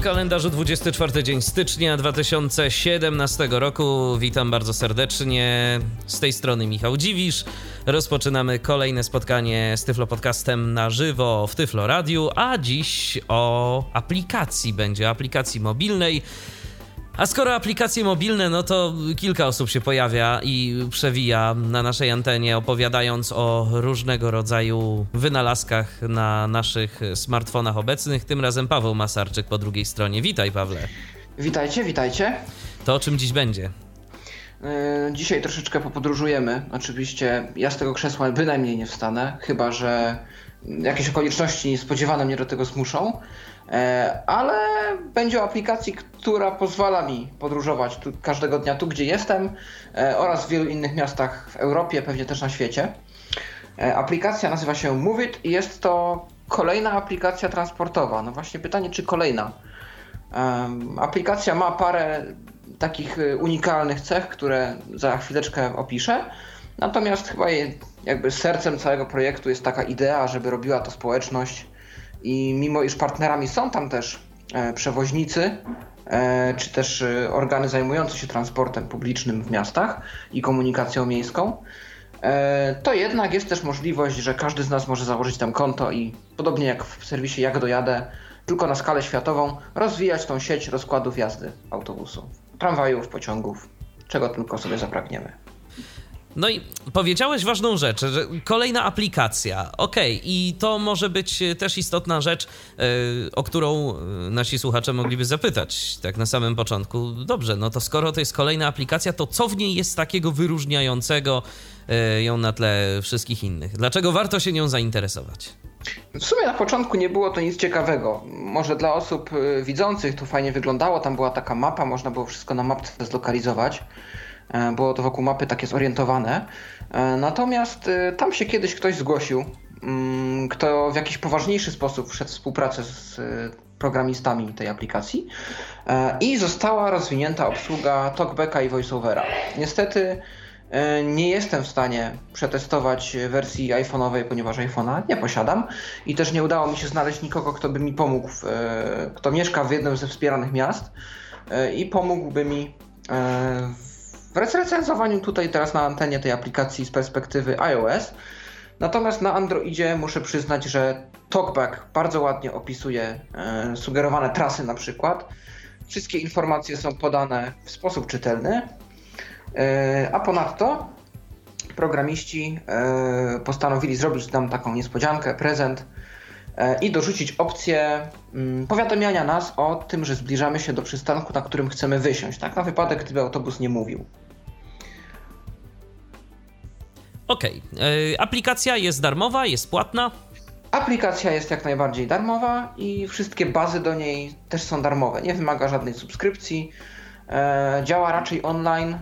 W kalendarzu 24 dzień stycznia 2017 roku. Witam bardzo serdecznie. Z tej strony Michał Dziwisz. Rozpoczynamy kolejne spotkanie z Tyflo Podcastem na żywo w Tyflo Radiu, a dziś o aplikacji będzie, aplikacji mobilnej. A skoro aplikacje mobilne, no to kilka osób się pojawia i przewija na naszej antenie, opowiadając o różnego rodzaju wynalazkach na naszych smartfonach obecnych. Tym razem Paweł Masarczyk po drugiej stronie. Witaj, Pawle. Witajcie, witajcie. To o czym dziś będzie? Yy, dzisiaj troszeczkę popodróżujemy. Oczywiście ja z tego krzesła bynajmniej nie wstanę, chyba że jakieś okoliczności niespodziewane mnie do tego zmuszą. E, ale będzie o aplikacji, która pozwala mi podróżować tu, każdego dnia tu, gdzie jestem e, oraz w wielu innych miastach w Europie, pewnie też na świecie. E, aplikacja nazywa się Movit i jest to kolejna aplikacja transportowa. No właśnie pytanie, czy kolejna? Aplikacja ma parę takich unikalnych cech, które za chwileczkę opiszę. Natomiast chyba jej, jakby sercem całego projektu jest taka idea, żeby robiła to społeczność i mimo iż partnerami są tam też e, przewoźnicy, e, czy też e, organy zajmujące się transportem publicznym w miastach i komunikacją miejską, to jednak jest też możliwość, że każdy z nas może założyć tam konto i podobnie jak w serwisie Jak dojadę, tylko na skalę światową rozwijać tą sieć rozkładów jazdy autobusów, tramwajów, pociągów, czego tylko sobie zapragniemy. No i powiedziałeś ważną rzecz, że kolejna aplikacja. Okej, okay, i to może być też istotna rzecz, e, o którą e, nasi słuchacze mogliby zapytać tak na samym początku. Dobrze, no to skoro to jest kolejna aplikacja, to co w niej jest takiego wyróżniającego e, ją na tle wszystkich innych? Dlaczego warto się nią zainteresować? W sumie na początku nie było to nic ciekawego. Może dla osób widzących to fajnie wyglądało, tam była taka mapa, można było wszystko na mapce zlokalizować. E, było to wokół mapy takie zorientowane. E, natomiast e, tam się kiedyś ktoś zgłosił, mm, kto w jakiś poważniejszy sposób wszedł w współpracę z programistami tej aplikacji i została rozwinięta obsługa TalkBacka i VoiceOvera. Niestety nie jestem w stanie przetestować wersji iPhone'owej, ponieważ iPhone'a nie posiadam i też nie udało mi się znaleźć nikogo, kto by mi pomógł, kto mieszka w jednym ze wspieranych miast i pomógłby mi w w recenzowaniu tutaj teraz na antenie tej aplikacji z perspektywy iOS. Natomiast na Androidzie muszę przyznać, że TalkBack bardzo ładnie opisuje e, sugerowane trasy na przykład. Wszystkie informacje są podane w sposób czytelny. E, a ponadto programiści e, postanowili zrobić nam taką niespodziankę, prezent e, i dorzucić opcję mm, powiadamiania nas o tym, że zbliżamy się do przystanku, na którym chcemy wysiąść, tak na wypadek, gdyby autobus nie mówił. Okej. Okay. Aplikacja jest darmowa, jest płatna? Aplikacja jest jak najbardziej darmowa i wszystkie bazy do niej też są darmowe. Nie wymaga żadnej subskrypcji. E, działa raczej online,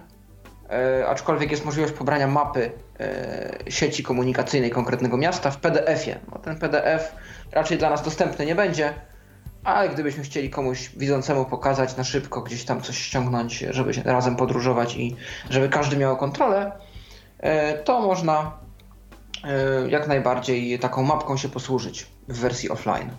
e, aczkolwiek jest możliwość pobrania mapy e, sieci komunikacyjnej konkretnego miasta w PDF-ie. No, ten PDF raczej dla nas dostępny nie będzie, ale gdybyśmy chcieli komuś widzącemu pokazać na szybko, gdzieś tam coś ściągnąć, żeby razem podróżować i żeby każdy miał kontrolę, to można e, jak najbardziej taką mapką się posłużyć w wersji offline.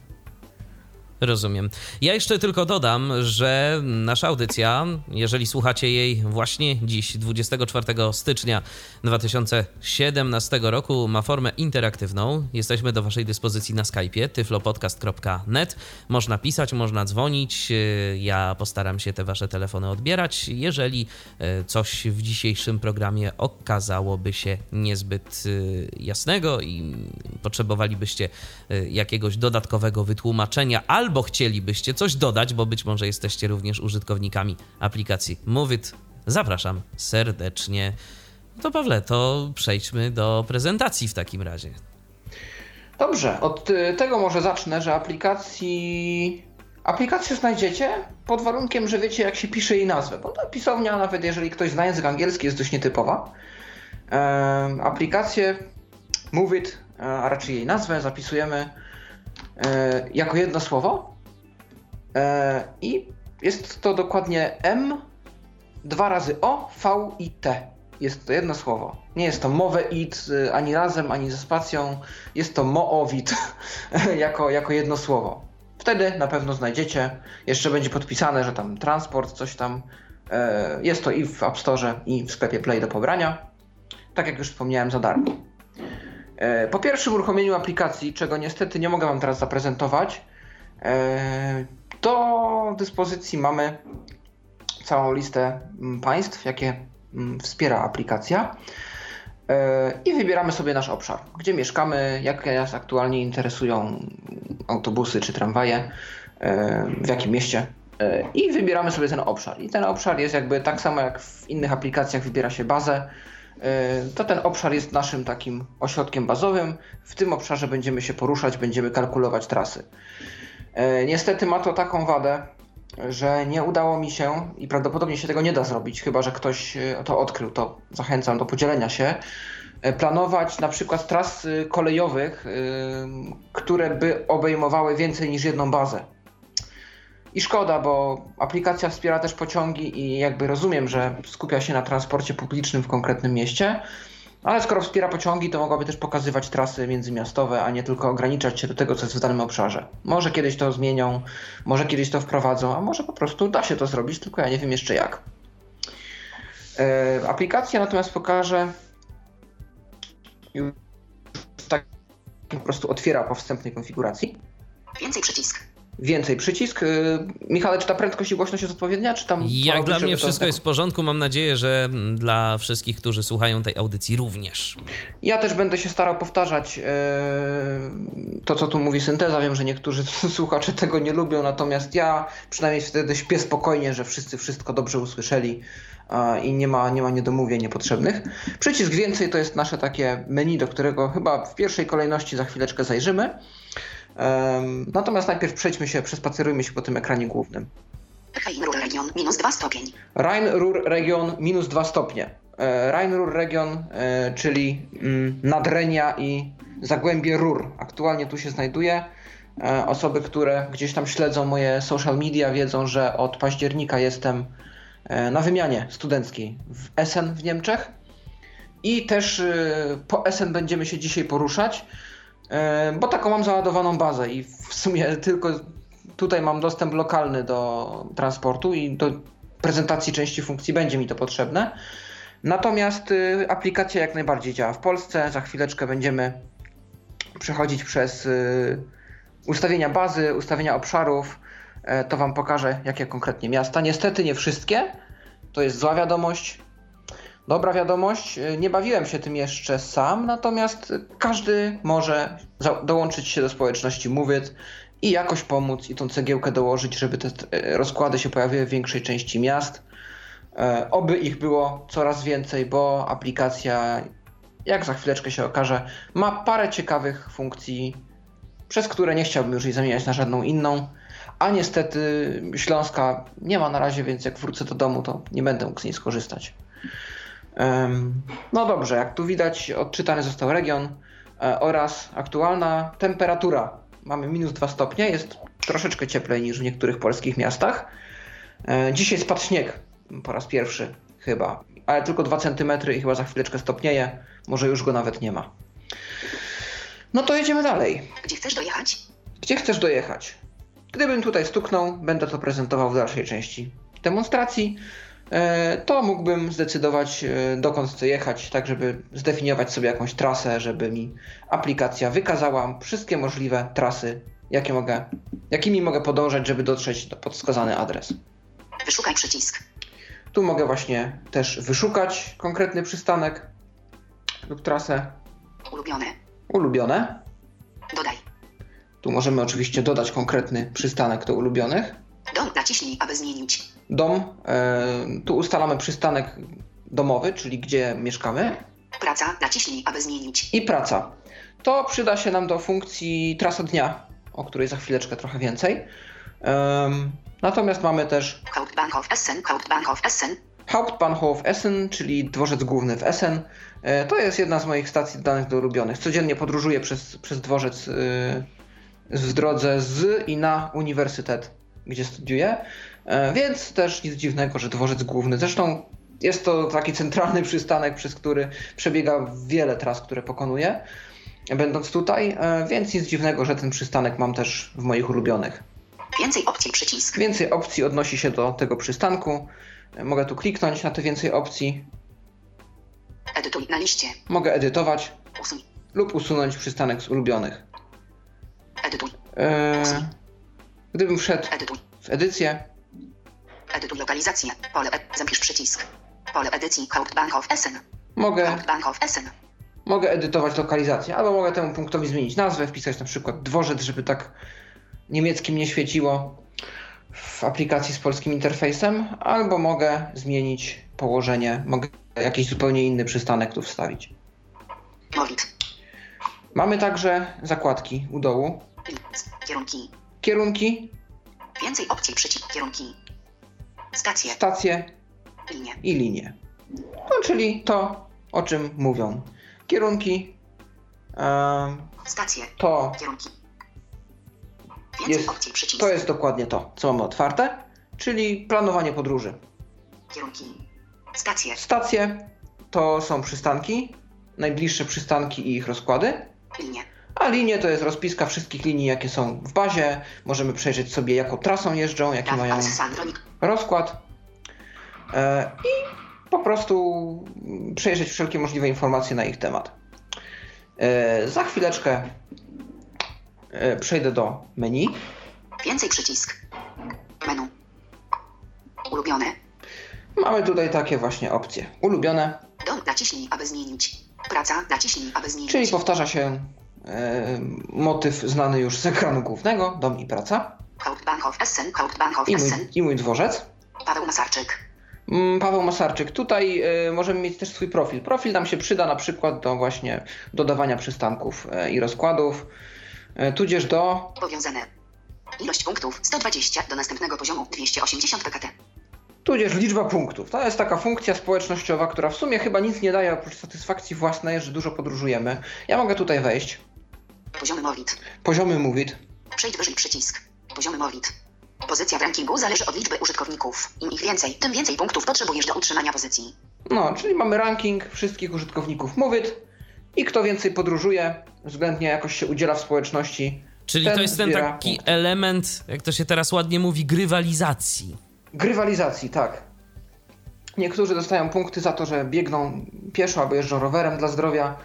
Rozumiem. Ja jeszcze tylko dodam, że nasza audycja, jeżeli słuchacie jej właśnie dziś, 24 stycznia 2017 roku, ma formę interaktywną. Jesteśmy do Waszej dyspozycji na Skype'ie tyflopodcast.net. Można pisać, można dzwonić. Ja postaram się te Wasze telefony odbierać. Jeżeli e, coś w dzisiejszym programie okazałoby się niezbyt e, jasnego i potrzebowalibyście e, jakiegoś dodatkowego wytłumaczenia albo albo chcielibyście coś dodać, bo być może jesteście również użytkownikami aplikacji Movit, zapraszam serdecznie. To Pawle, to przejdźmy do prezentacji w takim razie. Dobrze, od y, tego może zacznę, że aplikacji aplikację znajdziecie pod warunkiem, że wiecie jak się pisze jej nazwę, bo ta pisownia, nawet jeżeli ktoś zna język angielski, jest dość nietypowa. aplikację Movit, a raczej jej nazwę, zapisujemy E, jako jedno słowo e, i Jest to dokładnie M, dwa razy O, V i T. Jest to jedno słowo. Nie jest to mowe it y, ani razem, ani ze spacją. Jest to moowit jako, jako jedno słowo. Wtedy na pewno znajdziecie. Jeszcze będzie podpisane, że tam transport, coś tam. E, jest to i w App Store, i w sklepie Play do pobrania. Tak jak już wspomniałem, za darmo. E, po pierwszym uruchomieniu aplikacji, czego niestety nie mogę Wam teraz zaprezentować, e, do dyspozycji mamy całą listę mm, państw, jakie mm, wspiera aplikacja. I wybieramy sobie nasz obszar, gdzie mieszkamy, jakie nas aktualnie interesują autobusy czy tramwaje, w jakim mieście. I wybieramy sobie ten obszar. I ten obszar jest jakby tak samo jak w innych aplikacjach wybiera się bazę, E, to ten obszar jest naszym takim ośrodkiem bazowym. W tym obszarze będziemy się poruszać, będziemy kalkulować trasy. E, niestety ma to taką wadę, że nie udało mi się i prawdopodobnie się tego nie da zrobić, chyba że ktoś e, to odkrył, to zachęcam do podzielenia się. Planować na przykład tras kolejowych, które by obejmowały więcej niż jedną bazę. I szkoda, bo aplikacja wspiera też pociągi i jakby rozumiem, że skupia się na transporcie publicznym w konkretnym mieście, ale skoro wspiera pociągi, to mogłaby też pokazywać trasy międzymiastowe, a nie tylko ograniczać się do tego, co jest w danym obszarze. Może kiedyś to zmienią, może kiedyś to wprowadzą, a może po prostu da się to zrobić, tylko ja nie wiem jeszcze jak. E, aplikacja natomiast pokaże już tak po prostu otwiera po wstępnej konfiguracji. Więcej przycisk więcej przycisk. Y, Michale, czy ta prędkość i głośność jest odpowiednia, czy tam... Jak dla mnie wszystko tak... jest w porządku. Mam nadzieję, że dla wszystkich, którzy słuchają tej audycji również. Ja też będę się starał powtarzać yy, to, co tu mówi synteza. Wiem, że niektórzy słuchacze tego nie lubią, natomiast ja przynajmniej wtedy śpię spokojnie, że wszyscy wszystko dobrze usłyszeli i nie ma, nie ma niedomówień niepotrzebnych. Przycisk więcej to jest nasze takie menu, do którego chyba w pierwszej kolejności za chwileczkę zajrzymy. Natomiast najpierw przejdźmy się, przespacerujmy się po tym ekranie głównym. Rhein-Ruhr Region minus 2 stopień. Rhein-Ruhr Region minus 2 stopnie. E, Rhein-Ruhr Region, e, czyli mm, Nadrenia i Zagłębie Rur. Aktualnie tu się znajduje. E, osoby, które gdzieś tam śledzą moje social media, wiedzą, że od października jestem na wymianie studenckiej w Essen w Niemczech. I też po Essen będziemy się dzisiaj poruszać. E, bo taką mam załadowaną bazę i w sumie tylko tutaj mam dostęp lokalny do transportu i do prezentacji części funkcji będzie mi to potrzebne. Natomiast y, aplikacja jak najbardziej działa w Polsce. Za chwileczkę będziemy przechodzić przez y, ustawienia bazy, ustawienia obszarów. E, to Wam pokażę, jakie konkretnie miasta. Niestety nie wszystkie. To jest zła wiadomość. Dobra wiadomość, y, nie bawiłem się tym jeszcze sam, natomiast każdy może dołączyć się do społeczności Mówit i jakoś pomóc i tą cegiełkę dołożyć, żeby te rozkłady się pojawiły w większej części miast. E, oby ich było coraz więcej, bo aplikacja, jak za chwileczkę się okaże, ma parę ciekawych funkcji, przez które nie chciałbym już jej zamieniać na żadną inną. A niestety Śląska nie ma na razie, więc jak wrócę do domu, to nie będę mógł z niej skorzystać. No dobrze, jak tu widać, odczytany został region e, oraz aktualna temperatura. Mamy minus 2 stopnie, jest troszeczkę cieplej niż w niektórych polskich miastach. E, dzisiaj spadł śnieg po raz pierwszy chyba, ale tylko 2 cm i chyba za chwileczkę stopnieje. Może już go nawet nie ma. No to jedziemy dalej. Gdzie chcesz dojechać? Gdzie chcesz dojechać? Gdybym tutaj stuknął, będę to prezentował w dalszej części demonstracji. E, to mógłbym zdecydować, e, dokąd chcę jechać, tak żeby zdefiniować sobie jakąś trasę, żeby mi aplikacja wykazała wszystkie możliwe trasy, jakie mogę, jakimi mogę podążać, żeby dotrzeć do podskazany adres. Wyszukaj przycisk. Tu mogę właśnie też wyszukać konkretny przystanek lub trasę. Ulubione. Ulubione. Dodaj. Tu możemy oczywiście dodać konkretny przystanek do ulubionych. Dom naciśnij, aby zmienić. Dom. E, tu ustalamy przystanek domowy, czyli gdzie mieszkamy. Praca. Naciśnij, aby zmienić. I praca. To przyda się nam do funkcji trasa dnia, o której za chwileczkę trochę więcej. Natomiast mamy też Hauptbahnhof Essen, Hauptbahnhof Essen. Hauptbahnhof Essen, czyli dworzec główny w Essen. E, to jest jedna z moich stacji danych do ulubionych. Codziennie podróżuję przez, przez dworzec y, w drodze z i na uniwersytet gdzie studiuje, e, więc też nic dziwnego, że dworzec główny. Zresztą jest to taki centralny przystanek, przez który przebiega wiele tras, które pokonuje, będąc tutaj, e, więc nic dziwnego, że ten przystanek mam też w moich ulubionych. Więcej opcji przycisk. Więcej opcji odnosi się do tego przystanku. E, Mogę tu kliknąć na te więcej opcji. Edytuj na liście. Mogę edytować lub usunąć przystanek z ulubionych. Edytuj. Gdybym wszedł w edycję, Edytuj lokalizację. Pole ed... Zapisz przycisk. Pole edycji. Hauptbank of Essen. mogę, Hauptbank of Essen. mogę edytować lokalizację, albo mogę temu punktowi zmienić nazwę, wpisać na przykład dworzec, żeby tak niemieckim nie świeciło w aplikacji z polskim interfejsem, albo mogę zmienić położenie, mogę jakiś zupełnie inny przystanek tu wstawić. Mamy także zakładki u dołu, Kierunki. Kierunki, Więcej opcji przycisk. Kierunki. Stacje. stacje Linie. i linie. No, czyli to, o czym mówią. Kierunki em, Stacje. to, Kierunki. Więcej Jest- opcji przycisk. to jest dokładnie to, co mamy otwarte, czyli planowanie podróży. Kierunki. Stacje. Stacje to są przystanki, najbliższe przystanki i ich rozkłady, Linie. A linie to jest rozpiska wszystkich linii, jakie są w bazie. Możemy przejrzeć sobie, jaką trasą jeżdżą, jaki mają rozkład e, i po prostu przejrzeć wszelkie możliwe informacje na ich temat. E, za chwileczkę e, przejdę do menu. Więcej przycisk. Menu. Ulubione. Mamy tutaj takie właśnie opcje. Ulubione, Dom naciśnij, aby zmienić. Praca naciśnij, aby zmienić. czyli powtarza się motyw znany już z ekranu głównego, dom i praca. Essen. I mój, i mój dworzec. Paweł Masarczyk. Mm, Paweł Masarczyk. Tutaj e, możemy mieć też swój profil. Profil nam się przyda na przykład do właśnie dodawania przystanków e, i rozkładów, e, tudzież do Powiązane. Ilość punktów 120 do następnego poziomu 280 PKT. tudzież liczba punktów. To jest taka funkcja społecznościowa, która w sumie chyba nic nie daje oprócz satysfakcji własnej, że dużo podróżujemy. Ja mogę tutaj wejść. Poziomy Movit. Poziomy Movit. Przejdź wyżej przycisk. Poziomy Movit. Pozycja w rankingu zależy od liczby użytkowników. Im ich więcej, tym więcej punktów potrzebujesz do utrzymania pozycji. No, czyli mamy ranking wszystkich użytkowników Movit i kto więcej podróżuje, względnie jakoś się udziela w społeczności. Czyli to jest ten taki punkty. element, jak to się teraz ładnie mówi, grywalizacji. Grywalizacji, tak. Niektórzy dostają punkty za to, że biegną pieszo albo jeżdżą rowerem dla zdrowia,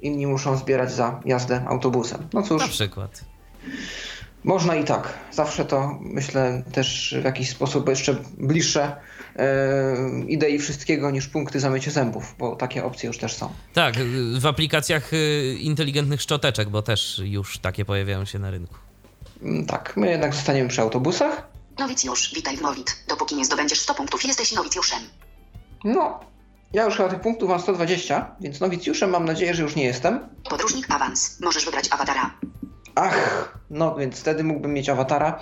inni muszą zbierać za jazdę autobusem. No Na cóż, przykład. można i tak. Zawsze to myślę też w jakiś sposób jeszcze bliższe e, idei wszystkiego niż punkty za mycie zębów, bo takie opcje już też są. Tak, w aplikacjach y, inteligentnych szczoteczek, bo też już takie pojawiają się na rynku. Mm, Tak, my jednak zostaniemy przy autobusach. Nowicjusz, witaj w Movit. Dopóki nie zdobędziesz 100 punktów, jesteś nowicjuszem. No, ja już chyba tych punktów mam 120, więc nowicjuszem mam nadzieję, że już nie jestem. Podróżnik awans. Możesz wybrać awatara. Ach, no więc wtedy mógłbym mieć awatara.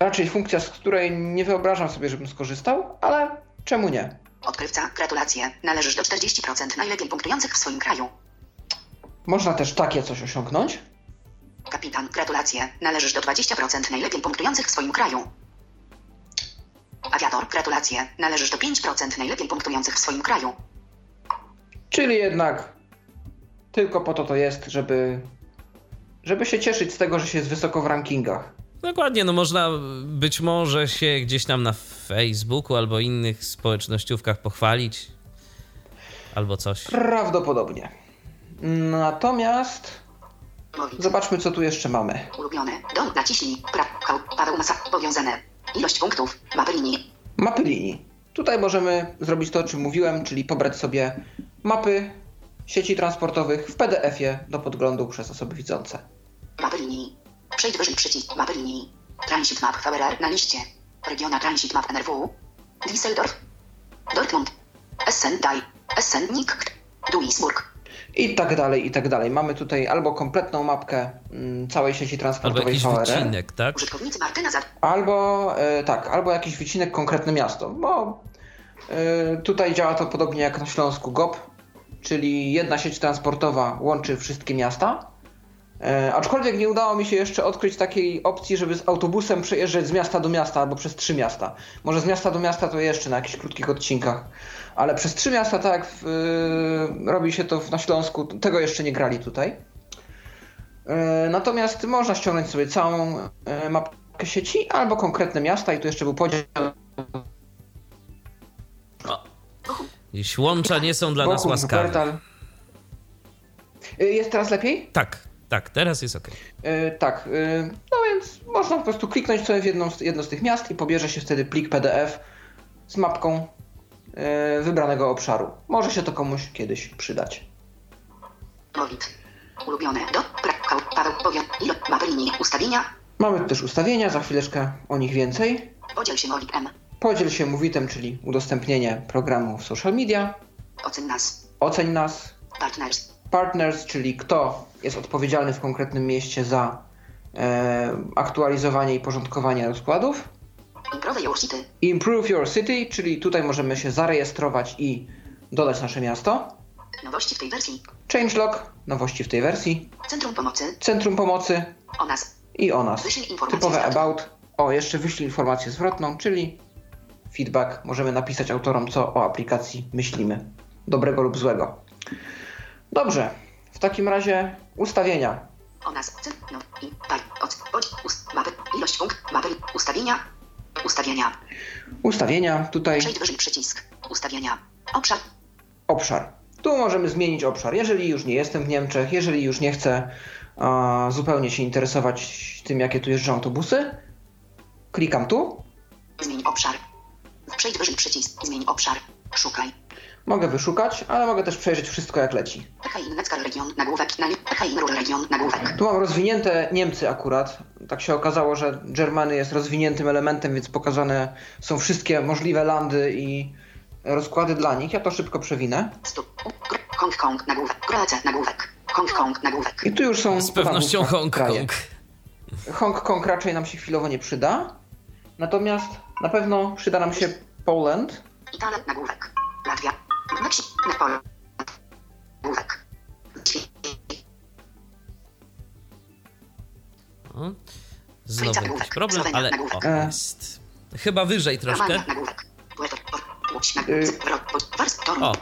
Raczej funkcja, z której nie wyobrażam sobie, żebym skorzystał, ale czemu nie? Odkrywca, gratulacje. Należysz do 40% najlepiej punktujących w swoim kraju. Można też takie coś osiągnąć. Kapitan, gratulacje. Należysz do 20% najlepiej punktujących w swoim kraju. Awiator, gratulacje. Należysz do 5% najlepiej punktujących w swoim kraju. Czyli jednak tylko po to to jest, żeby, żeby się cieszyć z tego, że się jest wysoko w rankingach. Dokładnie, no można być może się gdzieś tam na Facebooku albo innych społecznościówkach pochwalić. Albo coś. Prawdopodobnie. Natomiast zobaczmy, co tu jeszcze mamy. Ulubione. Dom, naciśnij. Pra, Paweł Masa. Powiązane. Ilość punktów. Mapy linii. Mapy linii. Tutaj możemy zrobić to, o czym mówiłem, czyli pobrać sobie mapy sieci transportowych w PDF-ie do podglądu przez osoby widzące. Mapy linii. Przejdź wyżej przycisk. Mapy linii. Transit map VRR na liście. Regiona Transit map NRW. Düsseldorf. Dortmund. Essen Dai. Essen. Duisburg. I tak dalej, i tak dalej. Mamy tutaj albo kompletną mapkę mm, całej sieci Albo transportowej jakiś VRR, wycinek, tak? Albo e, tak, albo jakiś wycinek konkretne miasto, bo e, tutaj działa to podobnie jak na Śląsku GOP, czyli jedna sieć transportowa łączy wszystkie miasta E, aczkolwiek nie udało mi się jeszcze odkryć takiej opcji, żeby z autobusem przejeżdżać z miasta do miasta albo przez trzy miasta. Może z miasta do miasta to jeszcze na jakichś krótkich odcinkach, ale przez trzy miasta, tak w, y, robi się to na Śląsku, tego jeszcze nie grali tutaj. E, natomiast można ściągnąć sobie całą e, mapkę sieci albo konkretne miasta i tu jeszcze był podział. Jeśli łącza nie są dla nas łaskawe. Wuppertal. E, Jest teraz lepiej? Tak, tak, teraz jest ok. E, tak, e, no więc można po prostu kliknąć sobie w jedną, z- jedno z tych miast i pobierze się wtedy plik PDF z mapką e, wybranego obszaru. Może się to komuś kiedyś przydać. Ulubione. Do. Paweł. Ilo. Mapy linii. Ustawienia. Mamy też ustawienia, za chwileczkę o nich więcej. Podziel się Molit M. Podziel się mowitem, czyli udostępnienie programu w social media. Ocen nas. Oceń nas. Partners. Partners, czyli kto jest odpowiedzialny w konkretnym mieście za e, aktualizowanie i porządkowanie rozkładów. Improve your city. Improve Your City, czyli tutaj możemy się zarejestrować i dodać nasze miasto. Nowości w tej wersji. Changelog, nowości w tej wersji. Centrum pomocy. Centrum pomocy O nas. i o nas. Wyślij informację Typowe zwrotną. about. O, jeszcze wyślij informację zwrotną, czyli feedback. Możemy napisać autorom, co o aplikacji myślimy. Dobrego lub złego. Dobrze. W takim razie ustawienia. O nas. No. I. Daj. Oc. Podź. Ust. Ilość punkt. Mapy. Ustawienia. Ustawienia. Ustawienia. Tutaj Przejdź wyżej przycisk. Ustawienia. Obszar. obszar. Tu możemy zmienić obszar. Jeżeli już nie jestem w Niemczech, jeżeli już nie chcę a, zupełnie się interesować tym, jakie tu jeżdżą autobusy, klikam tu. Zmień obszar. Przejdź wyżej przycisk. Zmień obszar. Szukaj. Mogę wyszukać, ale mogę też przejrzeć wszystko jak leci. PKI Neckar region. Nagłówek. Na PKI Ruhr region. Nagłówek. Tu mam rozwinięte Niemcy akurat. Tak się okazało, że Germany jest rozwiniętym elementem, więc pokazane są wszystkie możliwe landy i rozkłady dla nich. Ja to szybko przewinę. Nagłówek. Kroacja. Nagłówek. Nagłówek. I tu już są Z pewnością podane Hong kraje. Kong. Hongkong raczej nam się chwilowo nie przyda. Natomiast na pewno przyda nam się Poland. Italia. Nagłówek. Latvia. Nagłówek. O, Znowu jakiś problem, ale o, jest. Chyba wyżej troszkę. Y. O.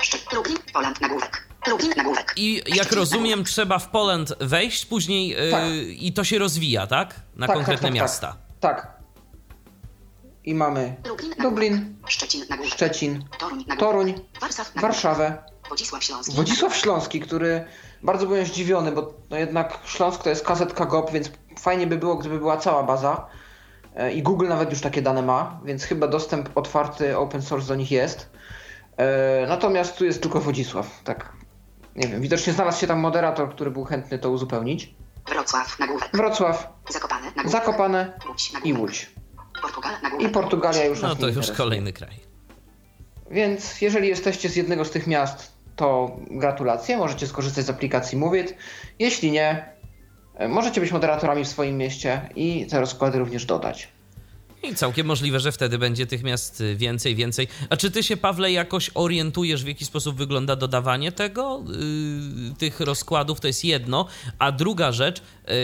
I jak rozumiem, trzeba w Poland wejść, później yy, Tak. i to się rozwija, tak? Na Tak, konkretne tak, tak, miasta. Tak. I mamy Nagłówek. Szczecin. Toruń. Warszawę, Wodzisław Śląski. Który bardzo byłem zdziwiony, bo no jednak Śląsk to jest kazetka GOP, więc fajnie by było, gdyby była cała baza. E, I Google nawet już takie dane ma, więc chyba dostęp otwarty, open source do nich jest. E, Natomiast tu jest tylko Wodzisław, tak. Nie wiem, widocznie znalazł się tam moderator, który był chętny to uzupełnić. Wrocław. Nagłówek. Wrocław, Zakopane. Nagłówek. Zakopane Łódź. i Nagłówek. Łódź. Portugal. I Portugalia już No nas to nie już interesuje. kolejny kraj. Więc jeżeli jesteście z jednego z tych miast, to gratulacje, możecie skorzystać z aplikacji Move It. Jeśli nie, e, możecie być moderatorami w swoim mieście i te rozkłady również dodać. I całkiem możliwe, że wtedy będzie tych miast y, więcej, więcej. A czy ty się, Pawle, jakoś orientujesz, w jaki sposób wygląda dodawanie tego, yy, tych rozkładów? To jest jedno. A druga rzecz, yy,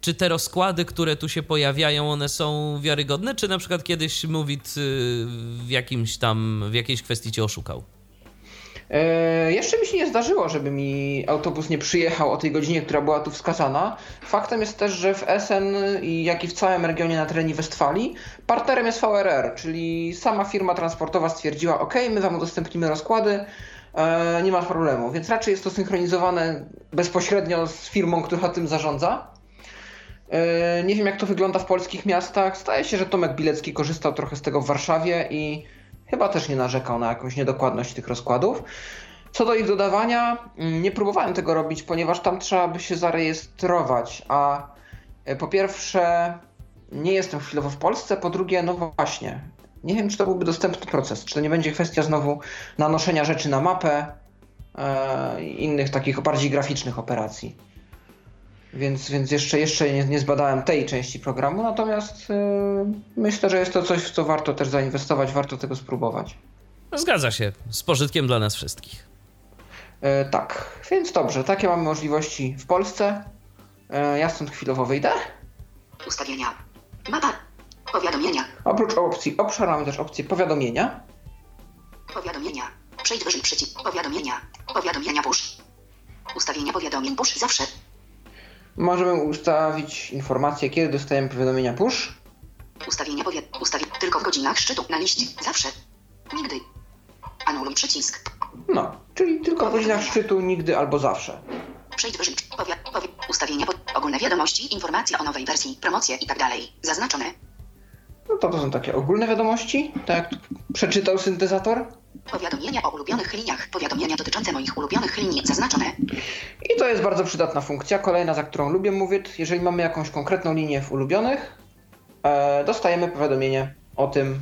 czy te rozkłady, które tu się pojawiają, one są wiarygodne? Czy na przykład kiedyś Movit yy, w jakimś tam, w jakiejś kwestii cię oszukał? E, jeszcze mi się nie zdarzyło, żeby mi autobus nie przyjechał o tej godzinie, która była tu wskazana. Faktem jest też, że w Essen jak i w całym regionie na terenie Westfalii partnerem jest VRR, czyli sama firma transportowa stwierdziła, ok, my wam udostępnimy rozkłady, e, nie ma problemu. Więc raczej jest to synchronizowane bezpośrednio z firmą, która tym zarządza. E, Nie wiem, jak to wygląda w polskich miastach. Zdaje się, że Tomek Bilecki korzystał trochę z tego w Warszawie i chyba też nie narzekał na jakąś niedokładność tych rozkładów. Co do ich dodawania, mm, nie próbowałem tego robić, ponieważ tam trzeba by się zarejestrować, a e, po pierwsze nie jestem chwilowo w Polsce, po drugie, no właśnie, nie wiem, czy to byłby dostępny proces, czy to nie będzie kwestia znowu nanoszenia rzeczy na mapę e, innych takich bardziej graficznych operacji. Więc, więc jeszcze, jeszcze nie, nie zbadałem tej części programu, natomiast e, myślę, że jest to coś, w co warto też zainwestować, warto tego spróbować. Zgadza się, z pożytkiem dla nas wszystkich. E, tak, więc dobrze, takie mamy możliwości w Polsce. E, ja stąd chwilowo wyjdę. Ustawienia. Mapa. Powiadomienia. Oprócz opcji obszar mamy też opcję powiadomienia. Powiadomienia. Przejdź wyżej przycisk. Powiadomienia. Powiadomienia push. Ustawienia powiadomień push zawsze. Możemy ustawić informację, kiedy dostajemy powiadomienia push. Ustawienia powiad... Ustawi... Tylko w godzinach szczytu. Na liście. Zawsze. Nigdy. Anuluj przycisk. No, czyli tylko w godzinach szczytu, nigdy albo zawsze. Przejdź wyżej. Powia... Powi... Ustawienia pod... Ogólne wiadomości. Informacja o nowej wersji. Promocje i tak dalej. Zaznaczone. No to to są takie ogólne wiadomości, tak jak przeczytał syntezator. Powiadomienia o ulubionych liniach. Powiadomienia dotyczące moich ulubionych linii. Zaznaczone. I to jest bardzo przydatna funkcja. Kolejna, za którą lubię mówić. Jeżeli mamy jakąś konkretną linię w ulubionych, e, dostajemy powiadomienie o tym,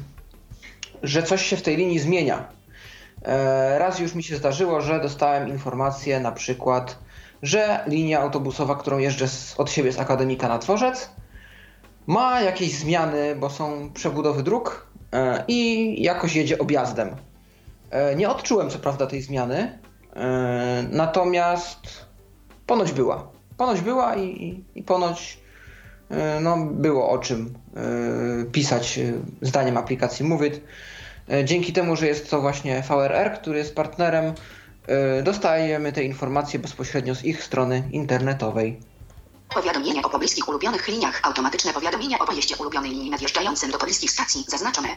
że coś się w tej linii zmienia. E, raz już mi się zdarzyło, że dostałem informację na przykład, że linia autobusowa, którą jeżdżę z, od siebie z Akademika na Dworzec, ma jakieś zmiany, bo są przebudowy dróg e, i jakoś jedzie objazdem. E, Nie odczułem co prawda tej zmiany, e, natomiast ponoć była. Ponoć była i, i, ponoć e, no, było o czym pisać zdaniem aplikacji Movit. E, Dzięki temu, że jest to właśnie VRR, który jest partnerem, dostajemy te informacje bezpośrednio z ich strony internetowej. Powiadomienia o pobliskich ulubionych liniach. Automatyczne powiadomienia o pojeździe ulubionej linii nadjeżdżającym do pobliskich stacji. Zaznaczone.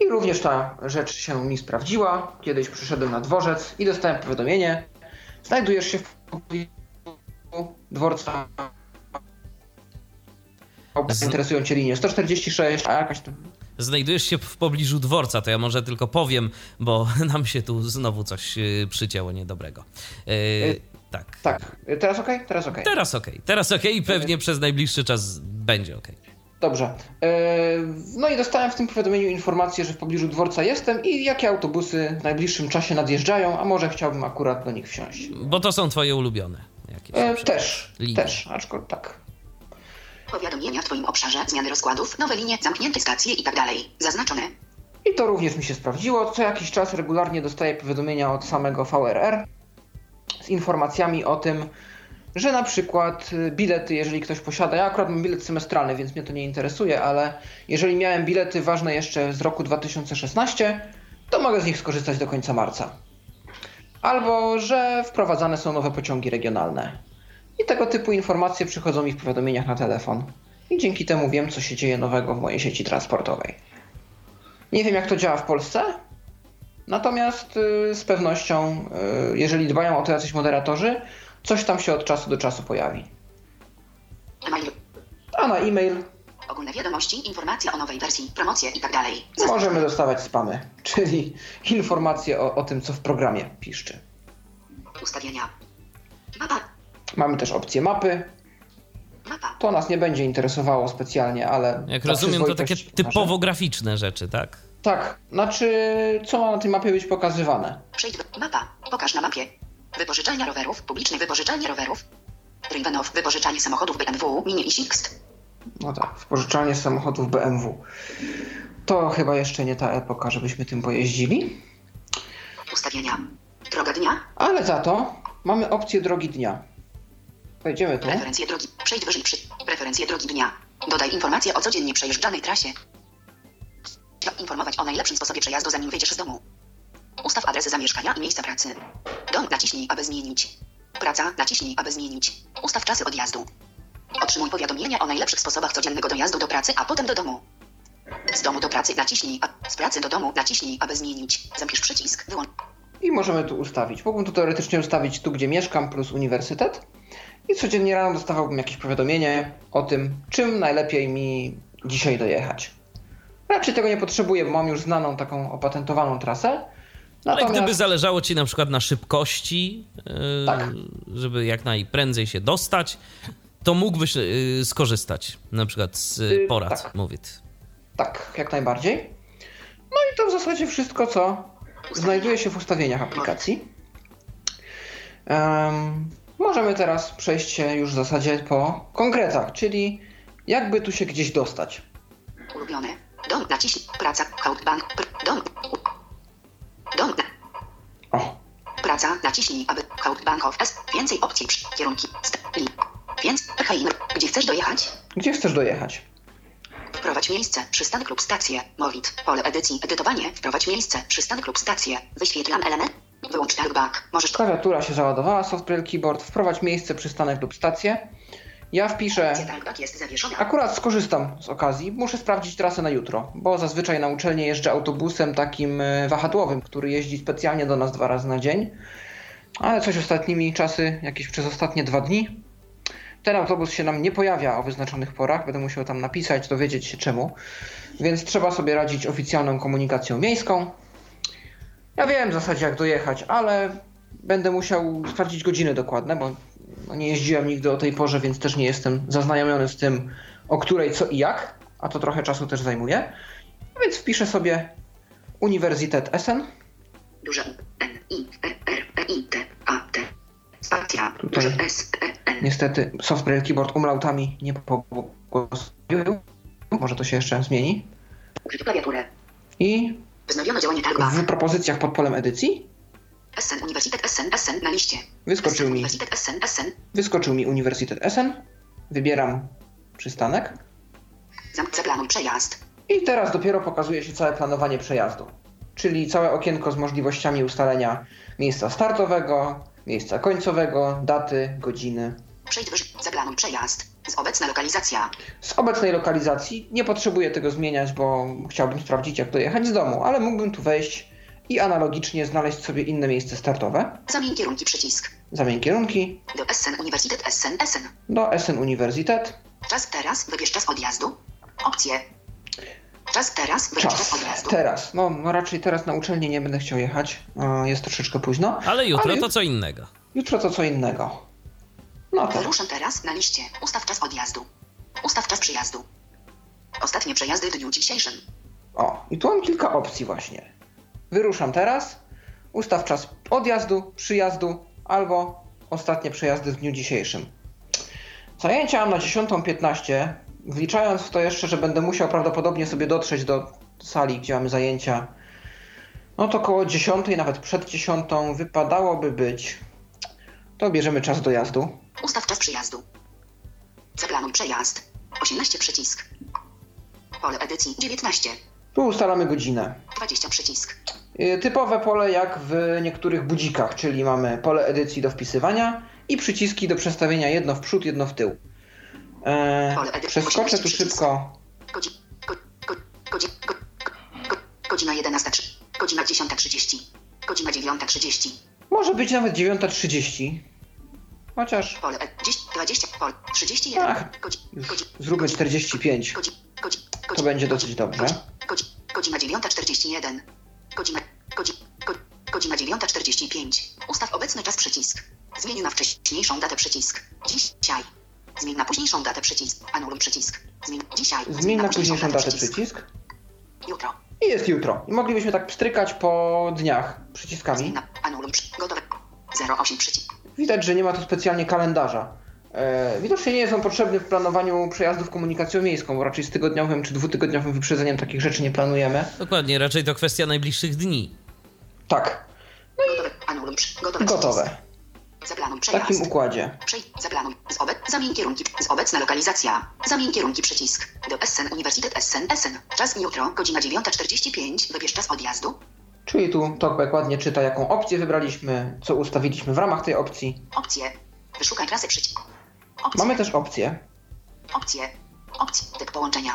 I również ta rzecz się mi sprawdziła. Kiedyś przyszedłem na dworzec i dostałem powiadomienie. Znajdujesz się w pobliżu dworca. Z- Interesują Cię linie 146, a jakaś tam... Znajdujesz się w pobliżu dworca, to ja może tylko powiem, bo nam się tu znowu coś y, przycięło niedobrego. Y, tak. Tak, teraz ok? Teraz ok. Teraz okej, teraz okej i pewnie przez najbliższy czas będzie okej. Dobrze. Yy, No i dostałem w tym powiadomieniu informację, że w pobliżu dworca jestem i jakie autobusy w najbliższym czasie nadjeżdżają, a może chciałbym akurat do nich wsiąść. Bo to są twoje ulubione jakieś. E, na przykład. też, Linie. też, aczkolwiek tak. Powiadomienia w Twoim obszarze. Zmiany rozkładów. Nowe linie. Zamknięte stacje i tak dalej. Zaznaczone. I to również mi się sprawdziło. Co jakiś czas regularnie dostaję powiadomienia od samego VRR z informacjami o tym, że na przykład y, bilety, jeżeli ktoś posiada, ja akurat mam bilet semestralny, więc mnie to nie interesuje, ale jeżeli miałem bilety ważne jeszcze z roku 2016, to mogę z nich skorzystać do końca marca. Albo, że wprowadzane są nowe pociągi regionalne. I tego typu informacje przychodzą mi w powiadomieniach na telefon. I dzięki temu wiem, co się dzieje nowego w mojej sieci transportowej. Nie wiem, jak to działa w Polsce, natomiast y, z pewnością, y, jeżeli dbają o to jacyś moderatorzy, coś tam się od czasu do czasu pojawi. E-mail. A na e-mail Ogólne wiadomości. Informacje o nowej wersji. Promocje i tak dalej. Zaznaczone. możemy dostawać spamy, czyli informacje o, o tym, co w programie piszczy. Ustawienia. Mapa. Mamy też opcję mapy. Mapa. To nas nie będzie interesowało specjalnie, ale. Jak rozumiem, to takie typowo graficzne rzeczy, tak? Tak, znaczy, co ma na tej mapie być pokazywane? Przejdź do mapa. Pokaż na mapie. Wypożyczalnia rowerów. Publiczne wypożyczalnie rowerów. Rivenov. Wypożyczalnie samochodów BMW. Mini i Sixt. No tak, wypożyczalnie samochodów BMW. To chyba jeszcze nie ta epoka, żebyśmy tym pojeździli. Ustawienia. Droga dnia. Ale za to mamy opcję drogi dnia. Wejdziemy tu. Preferencje drogi. Przejdź wyżej przy. Preferencje drogi dnia. Dodaj informacje o codziennie przejeżdżanej trasie. Informować o najlepszym sposobie przejazdu zanim wyjdziesz z domu. Ustaw adres zamieszkania i miejsca pracy. Dom naciśnij, aby zmienić. Praca naciśnij, aby zmienić. Ustaw czasy odjazdu. Otrzymuj powiadomienia o najlepszych sposobach codziennego dojazdu do pracy, a potem do domu. Z domu do pracy naciśnij, a z pracy do domu naciśnij, aby zmienić. Zapisz przycisk. Wyłącz. I możemy tu ustawić. Mógłbym tu teoretycznie ustawić tu, gdzie mieszkam, plus uniwersytet. I codziennie rano dostawałbym jakieś powiadomienie o tym, czym najlepiej mi dzisiaj dojechać. Raczej tego nie potrzebuję, bo mam już znaną taką opatentowaną trasę. Ale Natomiast gdyby zależało ci na przykład na szybkości, yy, Tak. żeby jak najprędzej się dostać, to mógłbyś yy, skorzystać na przykład z yy, Yy, porad, tak. mówię. tak, jak najbardziej. No i to w zasadzie wszystko, co znajduje się w ustawieniach aplikacji. Em, możemy teraz przejść się już w zasadzie po konkretach, czyli jakby tu się gdzieś dostać. Ulubione. Dom naciśnij. Praca. Bank. Dom. Dom. O, Praca. Naciśnij, aby Code Bank of S. Więcej opcji. przy- Kierunki. St- li. Więc, hej, gdzie chcesz dojechać? Gdzie chcesz dojechać? Wprowadź miejsce, przystanek lub stację. Mowit, pole edycji, edytowanie. Wprowadź miejsce, przystanek lub stację. Wyświetlam element. Wyłącz talkback. Możesz... Klawiatura się załadowała, software keyboard, wprowadź miejsce, przystanek lub stację. Ja wpiszę zawieszona. Akurat skorzystam z okazji. Muszę sprawdzić trasę na jutro, bo zazwyczaj na uczelnię jeżdżę autobusem takim e, wahadłowym, który jeździ specjalnie do nas dwa razy na dzień. Ale coś ostatnimi czasy, jakieś przez ostatnie dwa dni, ten autobus się nam nie pojawia o wyznaczonych porach. Będę musiał tam napisać, dowiedzieć się czemu. Więc trzeba sobie radzić oficjalną komunikacją miejską. Ja wiem w zasadzie jak dojechać, ale będę musiał sprawdzić godziny dokładne, bo no nie jeździłem nigdy o tej porze, więc też nie jestem zaznajomiony z tym, o której co i jak, a to trochę czasu też zajmuje. A więc wpiszę sobie Uniwersytet Essen. Duże N, I, E, R, E, I, T, A, T. Spacja. Duże S, E, N. Niestety software keyboard umlautami nie pogłosił. Może to się jeszcze zmieni. Klawiaturę. I w propozycjach pod polem edycji Essen, Uniwersytet Essen, Essen na liście. wyskoczył mi, Uniwersytet Essen, Essen. wyskoczył mi Uniwersytet Essen. Wybieram przystanek. Zaplanuj przejazd. I teraz dopiero pokazuje się całe planowanie przejazdu. Czyli całe okienko z możliwościami ustalenia miejsca startowego, miejsca końcowego, daty, godziny. Przejdź. Zaplanuj przejazd. Z obecna lokalizacja. Z obecnej lokalizacji nie potrzebuję tego zmieniać, bo chciałbym sprawdzić, jak dojechać z domu, ale mógłbym tu wejść i analogicznie znaleźć sobie inne miejsce startowe. Zamień kierunki przycisk. Zamień kierunki Do Essen, Uniwersytet Essen, Essen. do Essen Uniwersytet. Czas teraz, wybierz czas odjazdu. Opcje. Czas teraz, wybierz czas, Czas. odjazdu. Teraz. No, no raczej teraz na uczelnię nie będę chciał jechać. Jest troszeczkę późno. Ale jutro Ale to co innego. Jutro to co innego. No to. Wyruszam teraz na liście. Ustaw czas odjazdu. Ustaw czas przyjazdu. Ostatnie przejazdy w dniu dzisiejszym. O, i tu mam kilka opcji właśnie. Wyruszam teraz, ustaw czas odjazdu, przyjazdu albo ostatnie przejazdy w dniu dzisiejszym. Zajęcia mam na 10.15, wliczając w to jeszcze, że będę musiał prawdopodobnie sobie dotrzeć do sali, gdzie mamy zajęcia. No to około 10, nawet przed 10 wypadałoby być. To bierzemy czas dojazdu. Ustaw czas przyjazdu. Zaplanuj przejazd. 18 przycisk. Pole edycji 19. Tu ustalamy godzinę. 20 przycisk. Y, Typowe pole jak w niektórych budzikach, czyli mamy pole edycji do wpisywania i przyciski do przestawienia jedno w przód, jedno w tył. E, edycji przeskoczę tu szybko. Godzi, go, go, godzi, go, go, godzina 11.03. Godzina 10.30. Godzina 9.30. Może być nawet 9.30. Chociaż Pole ed, 10, 20, pole 31. Ach, zróbmy 45. godzi, godzi, To będzie dosyć dobrze. Godzi, godzi, godzina 9.41. Godzina, godzi, go, godzina 9.45. Ustaw obecny czas przycisk. Zmień na wcześniejszą datę przycisk. Dzisiaj. Zmień na późniejszą datę przycisk. Anuluj przycisk. Zmień dzisiaj. Zmień na późniejszą datę przycisk. Jutro. I jest jutro. I moglibyśmy tak pstrykać po dniach przyciskami. Anuluj. Gotowe. 08 przycisk. Widać, że nie ma tu specjalnie kalendarza. E, widocznie nie jest on potrzebny w planowaniu przejazdów komunikacją miejską, bo raczej z tygodniowym czy dwutygodniowym wyprzedzeniem takich rzeczy nie planujemy. Dokładnie, raczej to kwestia najbliższych dni. Tak, Gotowe. Anuluj przy, gotowe. gotowe. W przejazd. takim układzie. Przejdź, zaplanuj. Z obec, zamień kierunki. Z obecna lokalizacja. Zamień kierunki przycisk. Do Essen, Uniwersytet Essen, Essen. Czas jutro, godzina 9.45. Wybierz czas odjazdu. Czyli tu Talkback ładnie czyta, jaką opcję wybraliśmy, co ustawiliśmy w ramach tej opcji. Opcje. Wyszukaj trasy przycisk. Opcje. Mamy też opcję. Opcje. Opcje. Typ połączenia.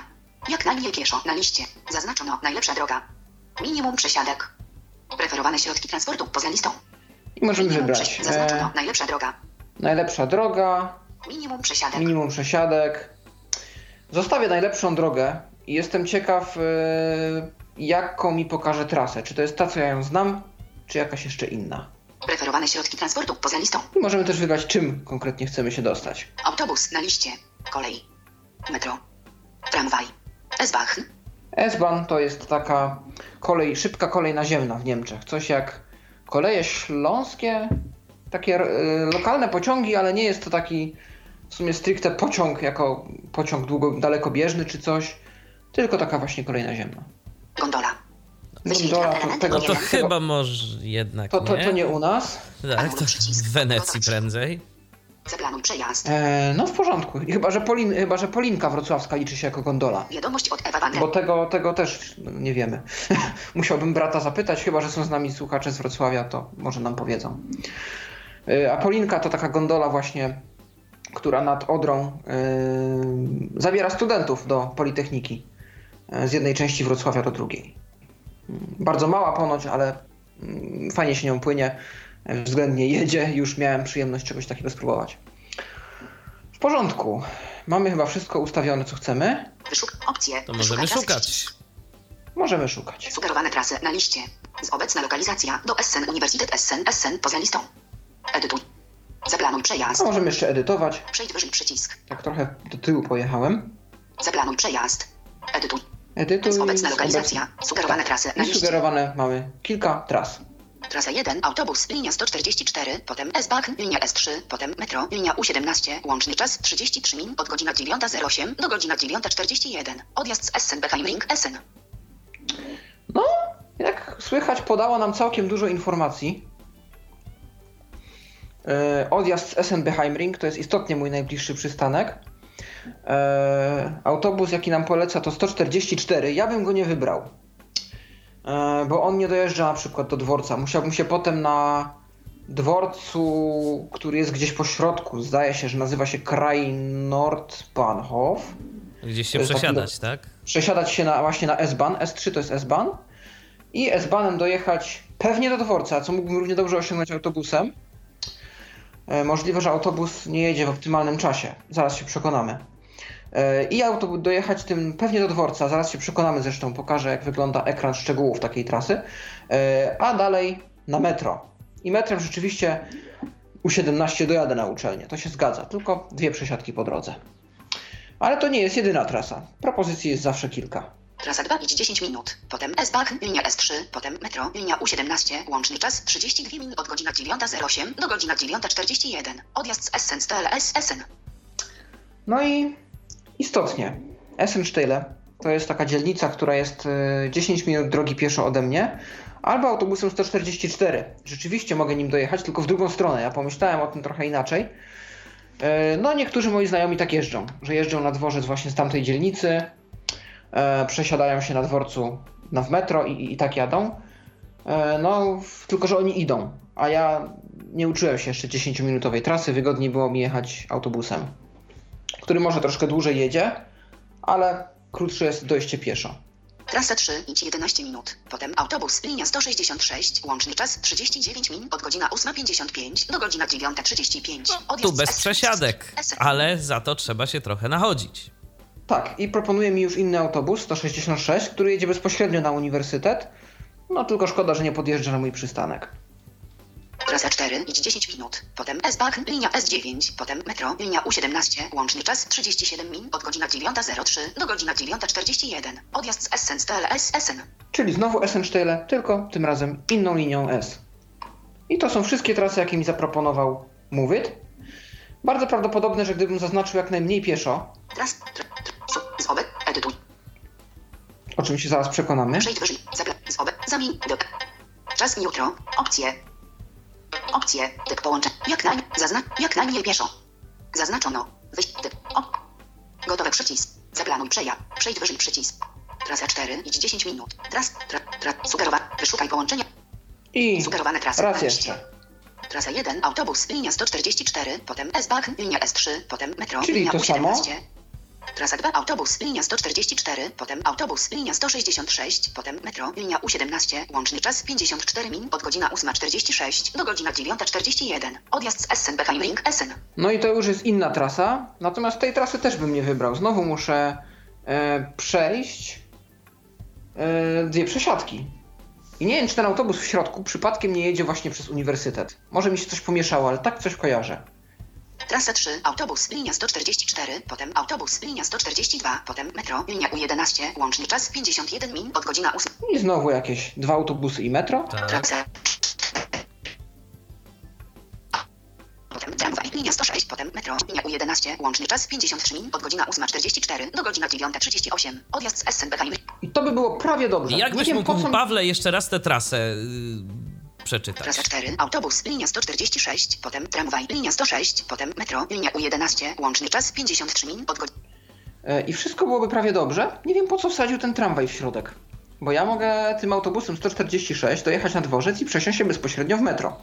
Jak najmniej pieszo na liście. Zaznaczono najlepsza droga. Minimum przesiadek. Preferowane środki transportu poza listą. I możemy Minimum wybrać Zaznaczono e, najlepsza droga. najlepsza droga, Minimum przesiadek. minimum przesiadek. Zostawię najlepszą drogę i jestem ciekaw, e, jaką mi pokaże trasę. Czy to jest ta, co ja ją znam, czy jakaś jeszcze inna. Preferowane środki transportu poza listą. I możemy też wybrać, czym konkretnie chcemy się dostać. Autobus na liście. Kolej. Metro. Tramwaj. S-Bahn. S-Bahn to jest taka kolej, szybka kolej naziemna w Niemczech. Coś jak koleje śląskie, takie e, lokalne pociągi, ale nie jest to taki w sumie stricte pociąg jako pociąg długo, dalekobieżny czy coś, tylko taka właśnie kolej naziemna. Gondola. Gondola to, tego, No to chyba może jednak to, to, nie. to nie u nas. Tak, to w Wenecji prędzej. Zaplanuj przejazd. E, no w porządku. I Chyba że, Polin, chyba, że Polinka Wrocławska liczy się jako gondola. Wiadomość od Ewa. Bo tego, tego też nie wiemy. Musiałbym brata zapytać, chyba że są z nami słuchacze z Wrocławia, to może nam powiedzą. E, A Polinka to taka gondola właśnie, która nad Odrą e, zabiera studentów do Politechniki. E, Z jednej części Wrocławia do drugiej. Mm, Bardzo mała ponoć, ale mm, fajnie się nią płynie. e, Względnie jedzie. Już miałem przyjemność czegoś takiego spróbować. W porządku. Mamy chyba wszystko ustawione, co chcemy. Wyszuk opcje. To możemy szukać. Możemy szukać. Sugerowane trasy na liście. Z obecna lokalizacja do Essen Uniwersytet Essen Essen poza listą. Edytuj. Zaplanuj przejazd. A możemy jeszcze edytować. Przejdź wyżej przycisk. Tak trochę do tyłu pojechałem. Zaplanuj przejazd. Edytuj. Edytuj. Obecna z lokalizacja. Sugerowane trasy na I liście. sugerowane mamy kilka tras. Trasa 1, autobus, linia 144, potem S-Bahn, linia S3, potem metro, linia U17, łączny czas 33 min od godzina 9.08 do godzina 9.41. Odjazd z Essen Ring Essen. No, jak słychać, podała nam całkiem dużo informacji. E, odjazd z Essenbeheimring to jest istotnie mój najbliższy przystanek. E, autobus, jaki nam poleca, to 144. Ja bym go nie wybrał, e, bo on nie dojeżdża na przykład do dworca. Musiałbym się potem na dworcu, który jest gdzieś po środku, zdaje się, że nazywa się Kraj Nordbahnhof. Gdzieś się jest taki przesiadać, tak? przesiadać się na, właśnie na S-Bahn, S3 to jest S-Bahn i S-Bahnem dojechać pewnie do dworca, co mógłbym równie dobrze osiągnąć autobusem. E, Możliwe, że autobus nie jedzie w optymalnym czasie. Zaraz się przekonamy. E, I autobus dojechać tym pewnie do dworca. Zaraz się przekonamy zresztą. Pokażę, jak wygląda ekran szczegółów takiej trasy. E, A dalej na metro. I metrem rzeczywiście U17 dojadę na uczelnię. To się zgadza. Tylko dwie przesiadki po drodze. Ale to nie jest jedyna trasa. Propozycji jest zawsze kilka. Trasa 2 idź 10 minut, potem S-Bahn, linia S3, potem metro, linia U17, łączny czas 32 min od godzina 9.08 do godzina 9.41. Odjazd z Essen z TLS Essen. No i istotnie, Essenstyle to jest taka dzielnica, która jest e, 10 minut drogi pieszo ode mnie, albo autobusem 144. Rzeczywiście mogę nim dojechać, tylko w drugą stronę. Ja pomyślałem o tym trochę inaczej. E, No, niektórzy moi znajomi tak jeżdżą, że jeżdżą na dworzec właśnie z tamtej dzielnicy, przesiadają się na dworcu na w metro i, i, tak jadą. E, No, w- tylko że oni idą, a ja nie uczyłem się jeszcze 10-minutowej trasy, wygodniej było mi jechać autobusem który może troszkę dłużej jedzie, ale krótsze jest dojście pieszo. Trasa 3 idź 11 minut, potem autobus, linia 166, łączny czas 39 min od godzina 8.55 do godzina 9.35. Odjazd Tu bez przesiadek, ale za to trzeba się trochę nachodzić. Tak, i proponuje mi już inny autobus, 166, który jedzie bezpośrednio na uniwersytet. No tylko szkoda, że nie podjeżdża na mój przystanek. Trasa 4 idź 10 minut, potem S-Bahn, linia S9, potem metro, linia U17, łączny czas 37 min od godzina 9.03 do godzina 9.41. Odjazd z Essen z TLS Essen. Czyli znowu Essenstyle, tylko tym razem inną linią S. I to są wszystkie trasy, jakie mi zaproponował Mówit. Bardzo prawdopodobne, że gdybym zaznaczył jak najmniej pieszo, Tras, tr, tr, su, z obe, edytuj, o czym się zaraz przekonamy, przejdź wyżej, obe, zamień, do, czas i jutro, opcje, opcje, typ połączeń, jak naj, zazna, jak najmniej pieszo, zaznaczono, wyjść, typ, o, gotowy przycisk, zaplanuj przeja, przejdź wyżej przycisk, trasa 4, idź 10 minut, tras, tra, tra, sugerowa, wyszukaj połączenia, i sugerowane trasy raz jeszcze. Trasa 1, autobus, linia 144, potem S-Bahn, linia S3, potem metro, Czyli linia to U17. samo? Trasa 2, autobus, linia 144, potem autobus, linia 166, potem metro, linia U17, łączny czas 54 min od godzina 8.46 do godzina 9.41. Odjazd z Essen Ring Essen. No i to już jest inna trasa, natomiast tej trasy też bym nie wybrał. Znowu muszę e, przejść e, dwie przesiadki. I nie wiem, czy ten autobus w środku przypadkiem nie jedzie właśnie przez uniwersytet. Może mi się coś pomieszało, ale tak coś kojarzę. Trasa 3, autobus, linia 144, potem autobus, linia 142, potem metro, linia U11, łączny czas 51 min od godzina 8. I znowu jakieś dwa autobusy i metro. Tak. Trasa. Tramwaj, linia 106, potem metro, linia U11, łączny czas 53 min od godzina 8.44 do godzina 9.38. Odjazd z Essen Ring. I to by było prawie dobrze. Jakbyś nie wiem, mógł, co... Pawle, jeszcze raz tę trasę y, przeczytać. Trasa 4, autobus, linia 146, potem tramwaj, linia 106, potem metro, linia U11, łączny czas 53 min od godziny. E, I wszystko byłoby prawie dobrze. Nie wiem po co wsadził ten tramwaj w środek. Bo ja mogę tym autobusem 146 dojechać na dworzec i przesiąść się bezpośrednio w metro.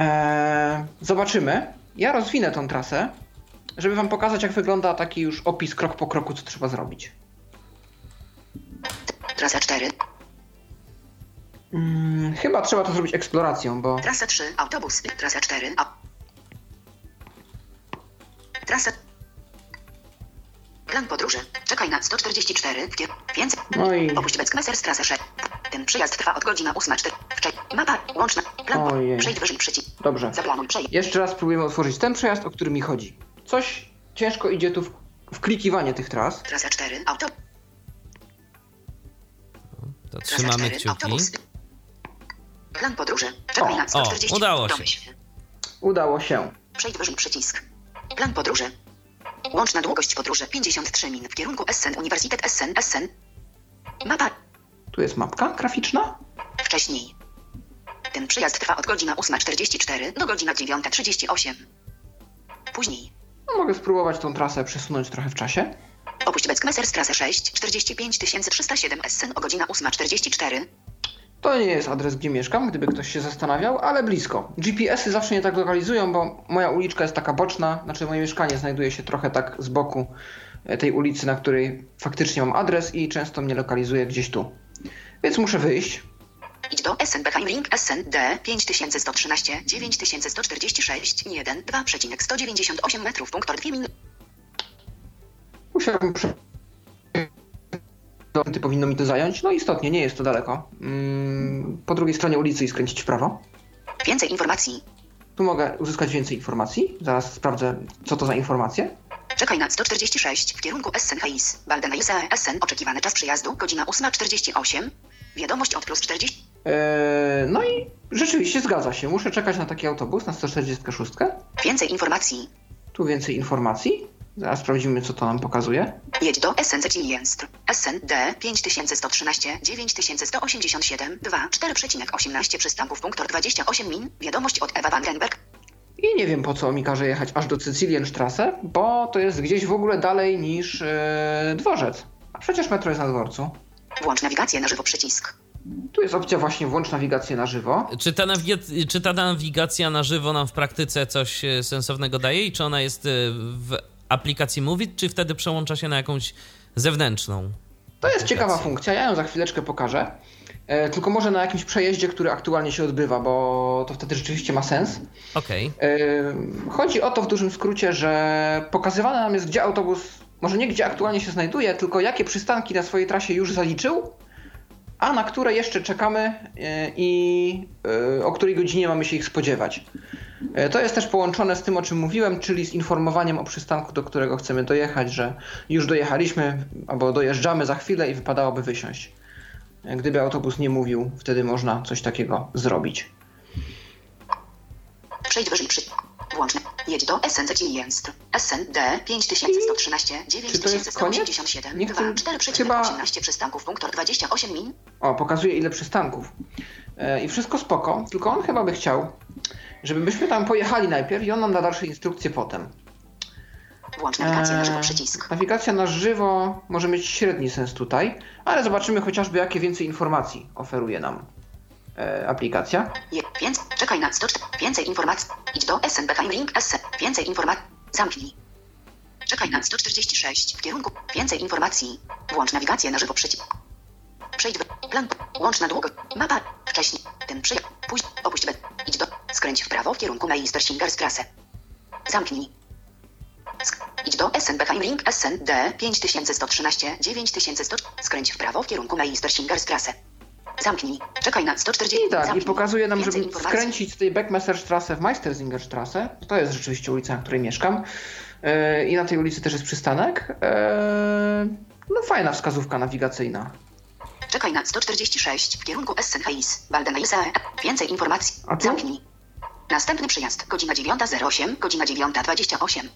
Eee, zobaczymy. Ja rozwinę tą trasę, żeby wam pokazać, jak wygląda taki już opis krok po kroku, co trzeba zrobić. Trasa 4, Mm, chyba trzeba to zrobić eksploracją, bo trasa 3, autobus, trasa 4, a... Trasa... Plan podróży. Czekaj na 144, w kier... Więcej. No i- Opuść Beckmesser, trasa 6. Ten przyjazd trwa od godzina 8.04. Wczoraj. Mapa, łączna. Plan... Ojej. Przejdź wyżej przycisk. dobrze. Zaplanuj przejść. Jeszcze raz spróbujemy otworzyć ten przejazd, o który mi chodzi. Coś ciężko idzie tu w, w klikiwanie tych tras. Trasa 4, auto... To Trasa trzymamy 4, kciuki. autobus. Plan podróży. Czekaj O, na 140. udało się. Udało się. Przejdź wyżej przycisk. Plan podróży. Łączna długość podróży 53 min w kierunku Essen, Uniwersytet Essen, Essen. Mapa Tu jest mapka graficzna. wcześniej. Ten przyjazd trwa od godzina 8.44 do godzina 9.38. Później. No, mogę spróbować tą trasę przesunąć trochę w czasie. Opuść Beckmesser trasę 6, 45 307 Essen o godzina 8.44. To nie jest adres, gdzie mieszkam, gdyby ktoś się zastanawiał, ale blisko. GPS-y zawsze nie tak lokalizują, bo moja uliczka jest taka boczna, znaczy moje mieszkanie znajduje się trochę tak z boku e, tej ulicy, na której faktycznie mam adres i często mnie lokalizuje gdzieś tu. Więc muszę wyjść. Idź do Essen Beheimring Essen D 5113 9146 1 2,198 metrów punktor 2 minuty. Musiałbym prze... Ty powinno mi to zająć. No istotnie, nie jest to daleko. Mm, Po drugiej stronie ulicy i skręcić w prawo. Więcej informacji. Tu mogę uzyskać więcej informacji. Zaraz sprawdzę, co to za informacje. Czekaj na 146 w kierunku Essen Heis. Waldeneise Essen. Oczekiwany czas przyjazdu godzina 8.48. Wiadomość od plus 40. Eee, no i rzeczywiście zgadza się. Muszę czekać na taki autobus na 146. Więcej informacji. Tu więcej informacji. Zaraz sprawdzimy, co to nam pokazuje. Jedź do Essen Zecilienstr. Essen D 5113 9187 2 4,18 przystanków punktor 28 min. Wiadomość od Ewa Vandenberg. I nie wiem, po co mi każe jechać aż do Cycilienstrasse, bo to jest gdzieś w ogóle dalej niż e, dworzec. A przecież metro jest na dworcu. Włącz nawigację na żywo przycisk. Tu jest opcja właśnie włącz nawigację na żywo. Czy ta, nawiga- czy ta nawigacja na żywo nam w praktyce coś e, sensownego daje i czy ona jest e, w aplikacji Movit, czy wtedy przełącza się na jakąś zewnętrzną? To jest ciekawa funkcja, ja ją za chwileczkę pokażę. E, tylko może na jakimś przejeździe, który aktualnie się odbywa, bo to wtedy rzeczywiście ma sens. Okej. E, Chodzi o to w dużym skrócie, że pokazywane nam jest, gdzie autobus, może nie gdzie aktualnie się znajduje, tylko jakie przystanki na swojej trasie już zaliczył, a na które jeszcze czekamy e, i o której godzinie mamy się ich spodziewać. E, To jest też połączone z tym, o czym mówiłem, czyli z informowaniem o przystanku, do którego chcemy dojechać, że już dojechaliśmy albo dojeżdżamy za chwilę i wypadałoby wysiąść. E, Gdyby autobus nie mówił, wtedy można coś takiego zrobić. Przejdź wyżej przy... Włącz. Jedź do Essen Zecilienstr. Essen D 5113 Czy to jest koniec? 9187 Nie 2 chcę- 4,18 chyba- przystanków punktor 28 min. O, pokazuje ile przystanków. E, I wszystko spoko, tylko on chyba by chciał, żebyśmy tam pojechali najpierw i on nam da dalsze instrukcje potem. Włącz nawigację na żywo Eee, przycisk. Nawigacja na żywo może mieć średni sens tutaj, ale zobaczymy chociażby jakie więcej informacji oferuje nam e, aplikacja. Je, więc czekaj na 104. Więcej informacji. Idź do Essen Beheimring Essen. Więcej informacji. Zamknij. Czekaj na 146 w kierunku. Więcej informacji. Włącz nawigację na żywo przycisk. Przejdź w plan. Łącz na długo. Mapa. Wcześniej. Ten przyjazd. Pójdź. Opuść be. Idź do. Skręć w prawo w kierunku Meistersingerstrasse. Zamknij. Sk- idź do Essen Beheimring Essen D 5113 9100. Skręć w prawo w kierunku Meistersingerstrasse. Zamknij. Czekaj na 140. I tak, i Zamknij. pokazuje nam, Więcej żeby informacji. skręcić z tej Beckmesserstrasse w Meistersingerstrasse. To jest rzeczywiście ulica, na której mieszkam. E, I na tej ulicy też jest przystanek. E, no fajna wskazówka nawigacyjna. Czekaj na 146 w kierunku Essen Heis, Waldeneise. Więcej informacji. A tu? Zamknij. Następny przyjazd. Godzina 9.08, godzina 9.28.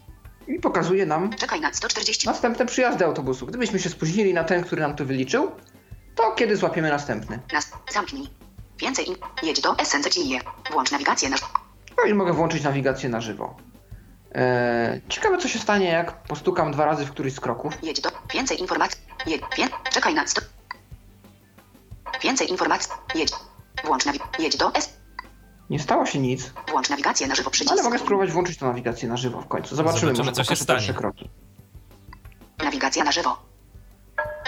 I pokazuje nam Czekaj na 140. następne przyjazdy autobusu. Gdybyśmy się spóźnili na ten, który nam tu wyliczył, to kiedy złapiemy następny? Nas... Zamknij. Więcej in... Jedź do SNCIE. Włącz nawigację na... No i mogę włączyć nawigację na żywo. Eee, ciekawe co się stanie jak postukam dwa razy w któryś z kroków. Jedź do... Więcej informacji. Jedź... Czekaj na... Sto... Więcej informacji. Jedź. Włącz nawi... Jedź do S... Nie stało się nic, Włącz nawigację na żywo przycisk. ale mogę spróbować włączyć tę nawigację na żywo w końcu. Zobaczymy, Zobaczymy, może co się stanie. kroki. Nawigacja na żywo.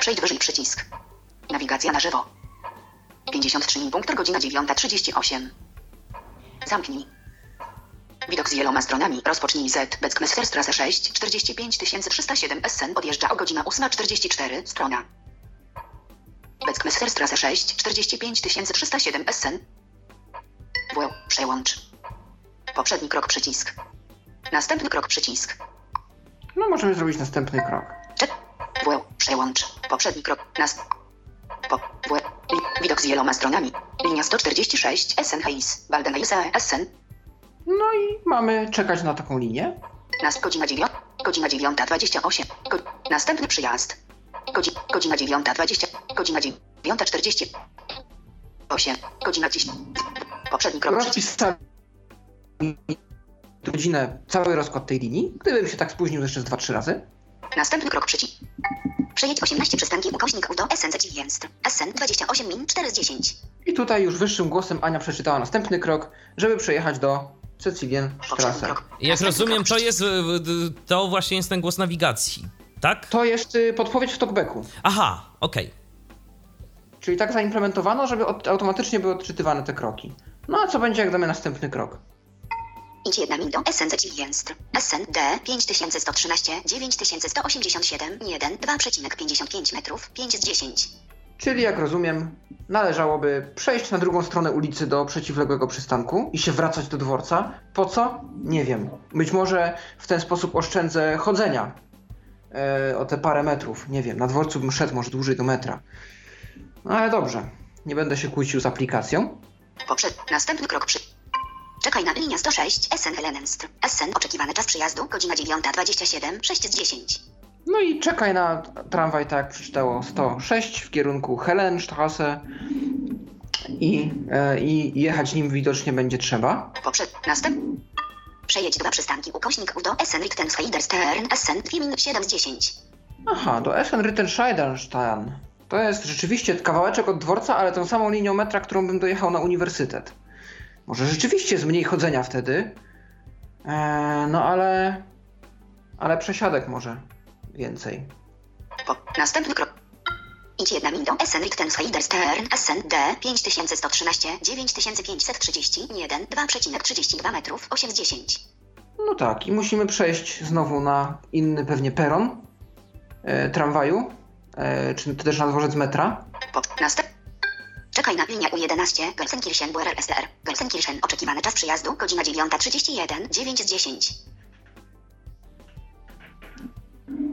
Przejdź wyżej przycisk. Nawigacja na żywo. 53 min punkt godzina 9.38. Zamknij. Widok z wieloma stronami. Rozpocznij Z. Beckmesserstrasse 6. 45307 SN. Odjeżdża o godzina 8.44. Strona. Beckmesserstrasse 6. 45307 SN. W. Przełącz. Poprzedni krok przycisk. Następny krok przycisk. No możemy zrobić następny krok. Czek. W. Przełącz. Poprzedni krok. Nas. Po. W. Li, widok z wieloma stronami. Linia 146. SN Hayes. Baldenajse SN. No i mamy czekać na taką linię. Nas. Godzina 9. Godzina 9.28. Go, następny przyjazd. Godzi, godzina 9.20. Godzina 9.40. 8. Godzina 10. Poprzedni krok. Rozpisali godzinę, cały rozkład tej linii. Gdybym się tak spóźnił jeszcze z 2-3 razy. Następny krok przycisk. Przejedź 18 przystanki ukośnik do SN Jest. SN 28 min 4 z 10. I tutaj już wyższym głosem Ania przeczytała następny krok, żeby przejechać do Poprzedni Cecilienstrasse. krok. Jak rozumiem, to jest, y, to właśnie jest ten głos nawigacji, tak? To jest y, podpowiedź w talkbacku. Aha, okej. Czyli tak zaimplementowano, żeby od, automatycznie były odczytywane te kroki. No a co będzie, jak damy następny krok? Idź jedna min do SN Jest. SN D 5113 9187 1 2,55 metrów 5 z 10. Czyli jak rozumiem, należałoby przejść na drugą stronę ulicy do przeciwległego przystanku i się wracać do dworca. Po co? Nie wiem. Być może w ten sposób oszczędzę chodzenia e, o te parę metrów. Nie wiem, na dworcu bym szedł może dłużej do metra. No ale dobrze, nie będę się kłócił z aplikacją. Poprzed. Następny krok przy... Czekaj na linia 106 SN Helenenstr. SN oczekiwany czas przyjazdu godzina 9.27 6 z 10. No i czekaj na tramwaj, tak jak przeczytało 106 w kierunku Helenstrasse i, e, i jechać nim widocznie będzie trzeba. Poprzed. Następ... Przejedź dwa przystanki ukośnik do SN Richtenscheiderstern SN 2 min 7 z 10. Aha, do Essen-Rittenscheidenstein. To jest rzeczywiście kawałeczek od dworca, ale tą samą linią metra, którą bym dojechał na uniwersytet. Może rzeczywiście jest mniej chodzenia wtedy. Eee, no ale... Ale przesiadek może więcej. Po... Następny krok. Idź jedna min do SN Richtenscheiderstern SN D 5113 9531 2,32 metrów 8 z 10. No tak, i musimy przejść znowu na inny pewnie peron e, tramwaju, e, czy też na dworzec metra. Po... Następ... Czekaj na linię U11 Gelsenkirchen BRR SDR. Gelsenkirchen oczekiwany czas przyjazdu godzina 9.31 9 z 10.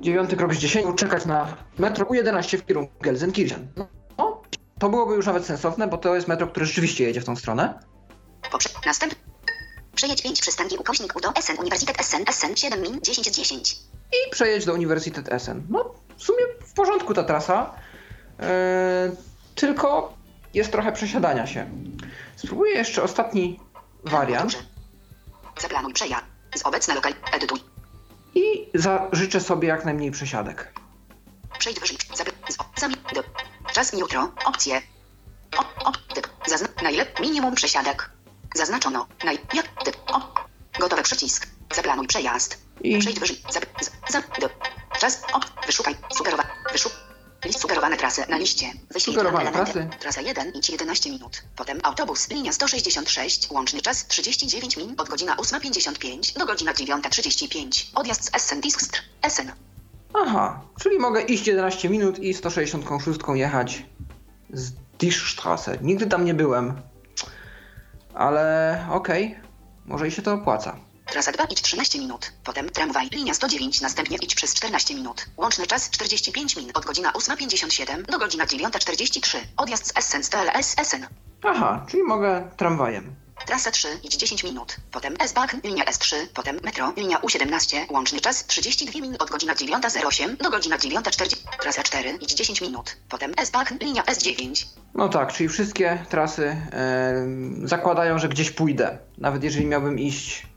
Dziewiąty krok z 10, czekać na metro U11 w kierunku Gelsenkirchen. No, to byłoby już nawet sensowne, bo to jest metro, które rzeczywiście jedzie w tą stronę. Poprzed... Następ... Przejedź 5 przystanki ukośnik U do SN Uniwersytet SN SN 7 min 10 z 10. i przejedź do Uniwersytet Essen. No, w sumie w porządku ta trasa, e, tylko jest trochę przesiadania się. Spróbuję jeszcze ostatni wariant Zaplanuj przejazd. Z obecna lokal... Edytuj. I zażyczę sobie jak najmniej przesiadek. Przejdź wyżej. Czas jutro. Opcje. O... O... Typ. Najlep... Minimum przesiadek. Zaznaczono. Naj... Jak... Typ. O... Gotowy przycisk. Zaplanuj przejazd. I Przejdź wyżej. Zap... Z... Za... Do... Czas... O... Wyszukaj. Sugerowa... Wyszuk... Sugerowane trasy na liście. Wyślij Sugerowane trasy. Trasa 1 idź 11 minut. Potem autobus. Linia 166. Łączny czas 39 min od godzina 8.55 do godzina 9.35. Odjazd z Essen Diskstr. Essen. aha, czyli mogę iść 11 minut i 166 jechać z Dischstrasse. Nigdy tam nie byłem, ale okej, może i się to opłaca. Trasa 2 idź 13 minut. Potem tramwaj linia 109, następnie idź przez 14 minut. Łączny czas 45 min od godzina 8.57 do godzina 9.43. Odjazd z Essen z TLS Essen. Aha, czyli mogę tramwajem. Trasa 3, idź 10 minut. Potem S-Bahn, linia S3, potem metro, linia U17, łączny czas 32 minut od godzina 9.08 do godzina 9.40. Trasa 4, idź 10 minut. Potem S-Bahn, linia S9. No tak, czyli wszystkie trasy e, zakładają, że gdzieś pójdę. Nawet jeżeli miałbym iść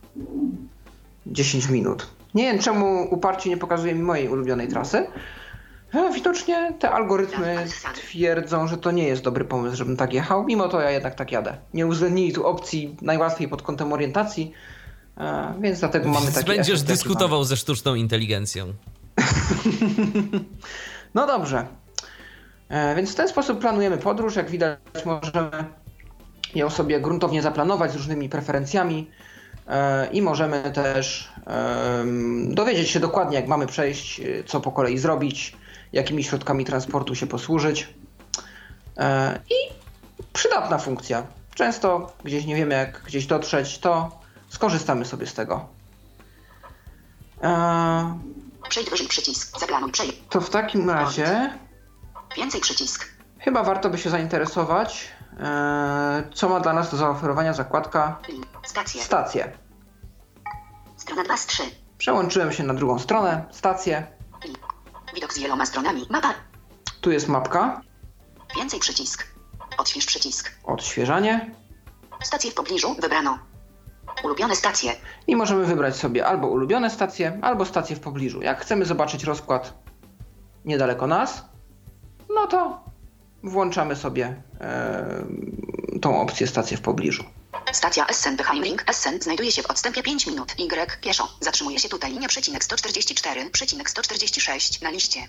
10 minut. Nie wiem, czemu uparcie nie pokazuje mi mojej ulubionej trasy. E, widocznie te algorytmy twierdzą, że to nie jest dobry pomysł, żebym tak jechał. Mimo to ja jednak tak jadę. Nie uwzględnili tu opcji najłatwiej pod kątem orientacji, e, więc dlatego mamy taki będziesz efekt, dyskutował ze sztuczną inteligencją. No dobrze. E, więc w ten sposób planujemy podróż. Jak widać, możemy ją sobie gruntownie zaplanować z różnymi preferencjami i możemy też dowiedzieć się dokładnie, jak mamy przejść, e, co po kolei zrobić, jakimi środkami transportu się posłużyć. E, I przydatna funkcja. Często gdzieś nie wiemy, jak gdzieś dotrzeć, to skorzystamy sobie z tego. E, Przejdź wyżej przycisk. Zaplanuj przejdź. to w takim razie Więcej przycisk. Chyba warto by się zainteresować, e, co ma dla nas do zaoferowania zakładka. Stacje. stacje. Strona 2 z 3. Przełączyłem się na drugą stronę, stację. Widok z wieloma stronami. Mapa. Tu jest mapka, Więcej przycisk. Odśwież przycisk. odświeżanie Stacje w pobliżu wybrano. Ulubione stacje. i możemy wybrać sobie albo ulubione stacje, albo stacje w pobliżu. Jak chcemy zobaczyć rozkład niedaleko nas, no to włączamy sobie e, tą opcję stacje w pobliżu. Stacja Essen Beheimring Essen znajduje się w odstępie 5 minut. Y pieszo. Zatrzymuje się tutaj linia przecinek 144, przecinek 146 na liście.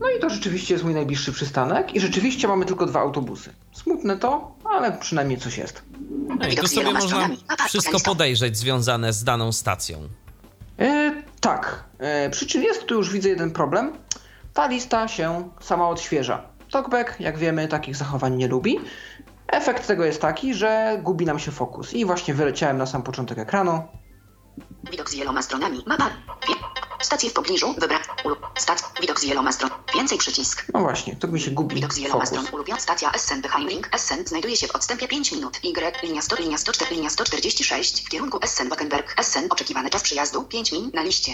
No i to rzeczywiście jest mój najbliższy przystanek i rzeczywiście mamy tylko dwa autobusy. Smutne to, ale przynajmniej coś jest. No i tu sobie można. Mapa, wszystko podejrzeć związane z daną stacją. E, tak, e, przy czym jest tu już widzę jeden problem. Ta lista się sama odświeża. Talkback, jak wiemy, takich zachowań nie lubi. Efekt tego jest taki, że gubi nam się fokus. I właśnie wyleciałem na sam początek ekranu. Widok z wieloma stronami. Mapa. Stacje w pobliżu wybrać. Stac... Widok z wieloma stron. Więcej przycisk. No właśnie, tu mi się gubi Widok z wieloma stron. Ulubiona stacja Essen Beheimring Essen znajduje się w odstępie 5 minut. Y linia 100, linia 104, linia 146 w kierunku Essen Wackenberg Essen. Oczekiwany czas przyjazdu 5 min na liście.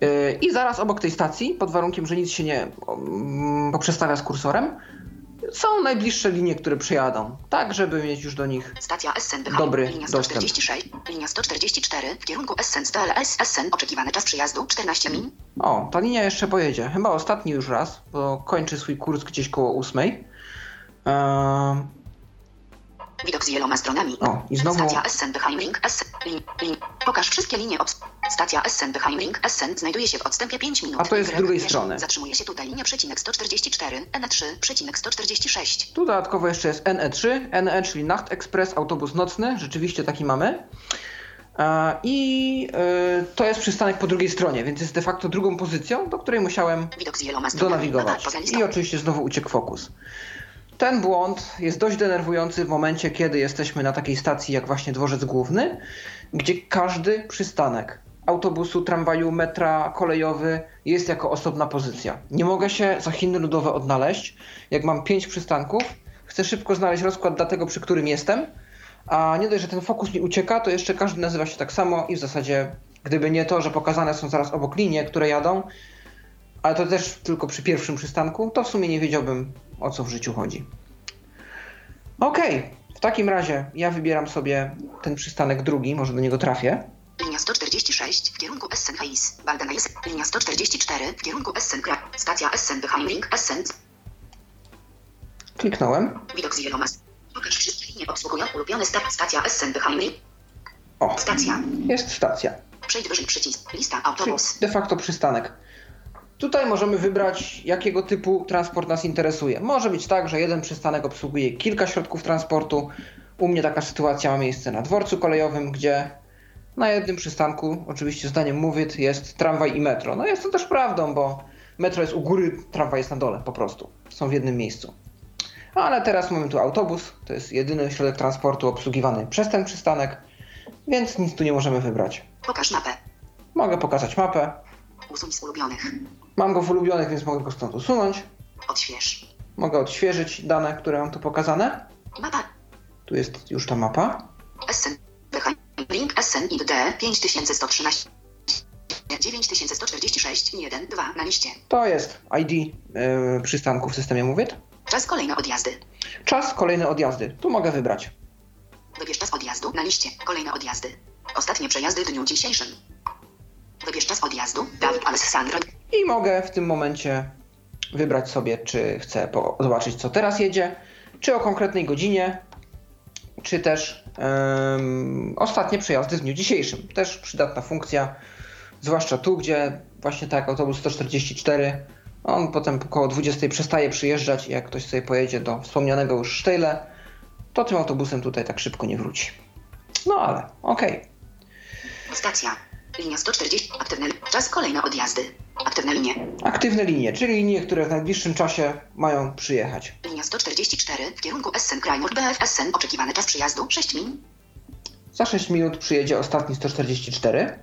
E, I zaraz obok tej stacji, pod warunkiem, że nic się nie mm, poprzestawia z kursorem, są najbliższe linie, które przejadą. Tak, żeby mieć już do nich Stacja Essen Dobry linia dostęp. 146, linia 144 w kierunku Essen STLS Essen. Oczekiwany czas przyjazdu 14 min. O, ta linia jeszcze pojedzie. Chyba ostatni już raz, bo kończy swój kurs gdzieś koło ósmej. Eee, Widok z wieloma stronami. O, i znowu- Stacja Essen Beheimring Essen. Lin, lin. Pokaż wszystkie linie obs... Stacja Essen Beheimring Essen znajduje się w odstępie 5 minut. A to jest z drugiej strony. Zatrzymuje się tutaj linia przecinek 144, N3 przecinek 146. tu dodatkowo jeszcze jest NE3. NE, czyli Nacht Express, autobus nocny. Rzeczywiście taki mamy. Eee, I e, to jest przystanek po drugiej stronie, więc jest de facto drugą pozycją, do której musiałem donawigować. I oczywiście znowu uciekł fokus. Ten błąd jest dość denerwujący w momencie, kiedy jesteśmy na takiej stacji jak właśnie dworzec główny, gdzie każdy przystanek autobusu, tramwaju, metra, kolejowy jest jako osobna pozycja. Nie mogę się za Chiny Ludowe odnaleźć. Jak mam pięć przystanków, chcę szybko znaleźć rozkład dla tego, przy którym jestem, a nie dość, że ten fokus mi ucieka, to jeszcze każdy nazywa się tak samo i w zasadzie, gdyby nie to, że pokazane są zaraz obok linie, które jadą, ale to też tylko przy pierwszym przystanku, to w sumie nie wiedziałbym o co w życiu chodzi. Okej, w takim razie ja wybieram sobie ten przystanek drugi, może do niego trafię. Linia 146 w kierunku Essen Heis. Waldenais. Linia 144 w kierunku Essen Kra. Stacja Essen Beheimring Essen. Kliknąłem. Widok z wieloma st- Pokaż wszystkie linie obsługują ulubione sta- stacja Essen Beheimring. O, Stacja. jest stacja. Przejdź wyżej przycisk. Lista Czyli autobus. de facto przystanek. Tutaj możemy wybrać, jakiego typu transport nas interesuje. Może być tak, że jeden przystanek obsługuje kilka środków transportu. U mnie taka sytuacja ma miejsce na dworcu kolejowym, gdzie na jednym przystanku, oczywiście zdaniem mówit, jest tramwaj i metro. No jest to też prawdą, bo metro jest u góry, tramwaj jest na dole po prostu. Są w jednym miejscu. Ale teraz mamy tu autobus, to jest jedyny środek transportu obsługiwany przez ten przystanek, więc nic tu nie możemy wybrać. Pokaż mapę. Mogę pokazać mapę. Usuń z ulubionych. Mam go w ulubionych, więc mogę go stąd usunąć. Odśwież. Mogę odświeżyć dane, które mam tu pokazane. Mapa. Tu jest już ta mapa. SN. Link SN ID 5113. 9146 1 2 na liście. To jest ID yy, przystanku w systemie Mówit. Czas kolejne odjazdy. Czas kolejne odjazdy. Tu mogę wybrać. Wybierz czas odjazdu na liście. Kolejne odjazdy. Ostatnie przejazdy w dniu dzisiejszym. Wybierz czas odjazdu. Dawid Alessandro. I mogę w tym momencie wybrać sobie, czy chcę zobaczyć, co teraz jedzie, czy o konkretnej godzinie, czy też em, ostatnie przejazdy w dniu dzisiejszym. Też przydatna funkcja, zwłaszcza tu, gdzie właśnie tak autobus 144, on potem około 20 przestaje przyjeżdżać i jak ktoś sobie pojedzie do wspomnianego już Sztejle, to tym autobusem tutaj tak szybko nie wróci. No ale okej. Stacja. Linia 140. Aktywne. Czas kolejne odjazdy. Aktywne linie. Aktywne linie, czyli linie, które w najbliższym czasie mają przyjechać. Linia 144 w kierunku SN Krajmur BF SN. Oczekiwany czas przyjazdu 6 min. Za 6 minut przyjedzie ostatni 144.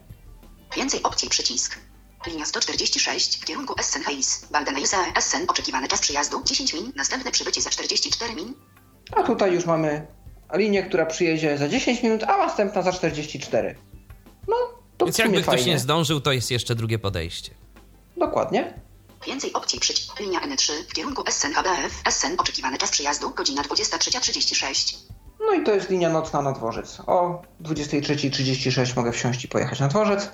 Więcej opcji przycisk. Linia 146 w kierunku SN Hayes. Baldeneuse SN. Oczekiwany czas przyjazdu 10 min. Następne przybycie za 44 min. A tutaj już mamy linię, która przyjedzie za 10 minut, a następna za 44. To Więc jakby ktoś fajnie. nie zdążył, to jest jeszcze drugie podejście. Dokładnie. Więcej opcji przycisk. Linia N3 w kierunku SN HBF. SN. Oczekiwany czas przyjazdu godzina 23.36. No i to jest linia nocna na dworzec. O 23.36 mogę wsiąść i pojechać na dworzec.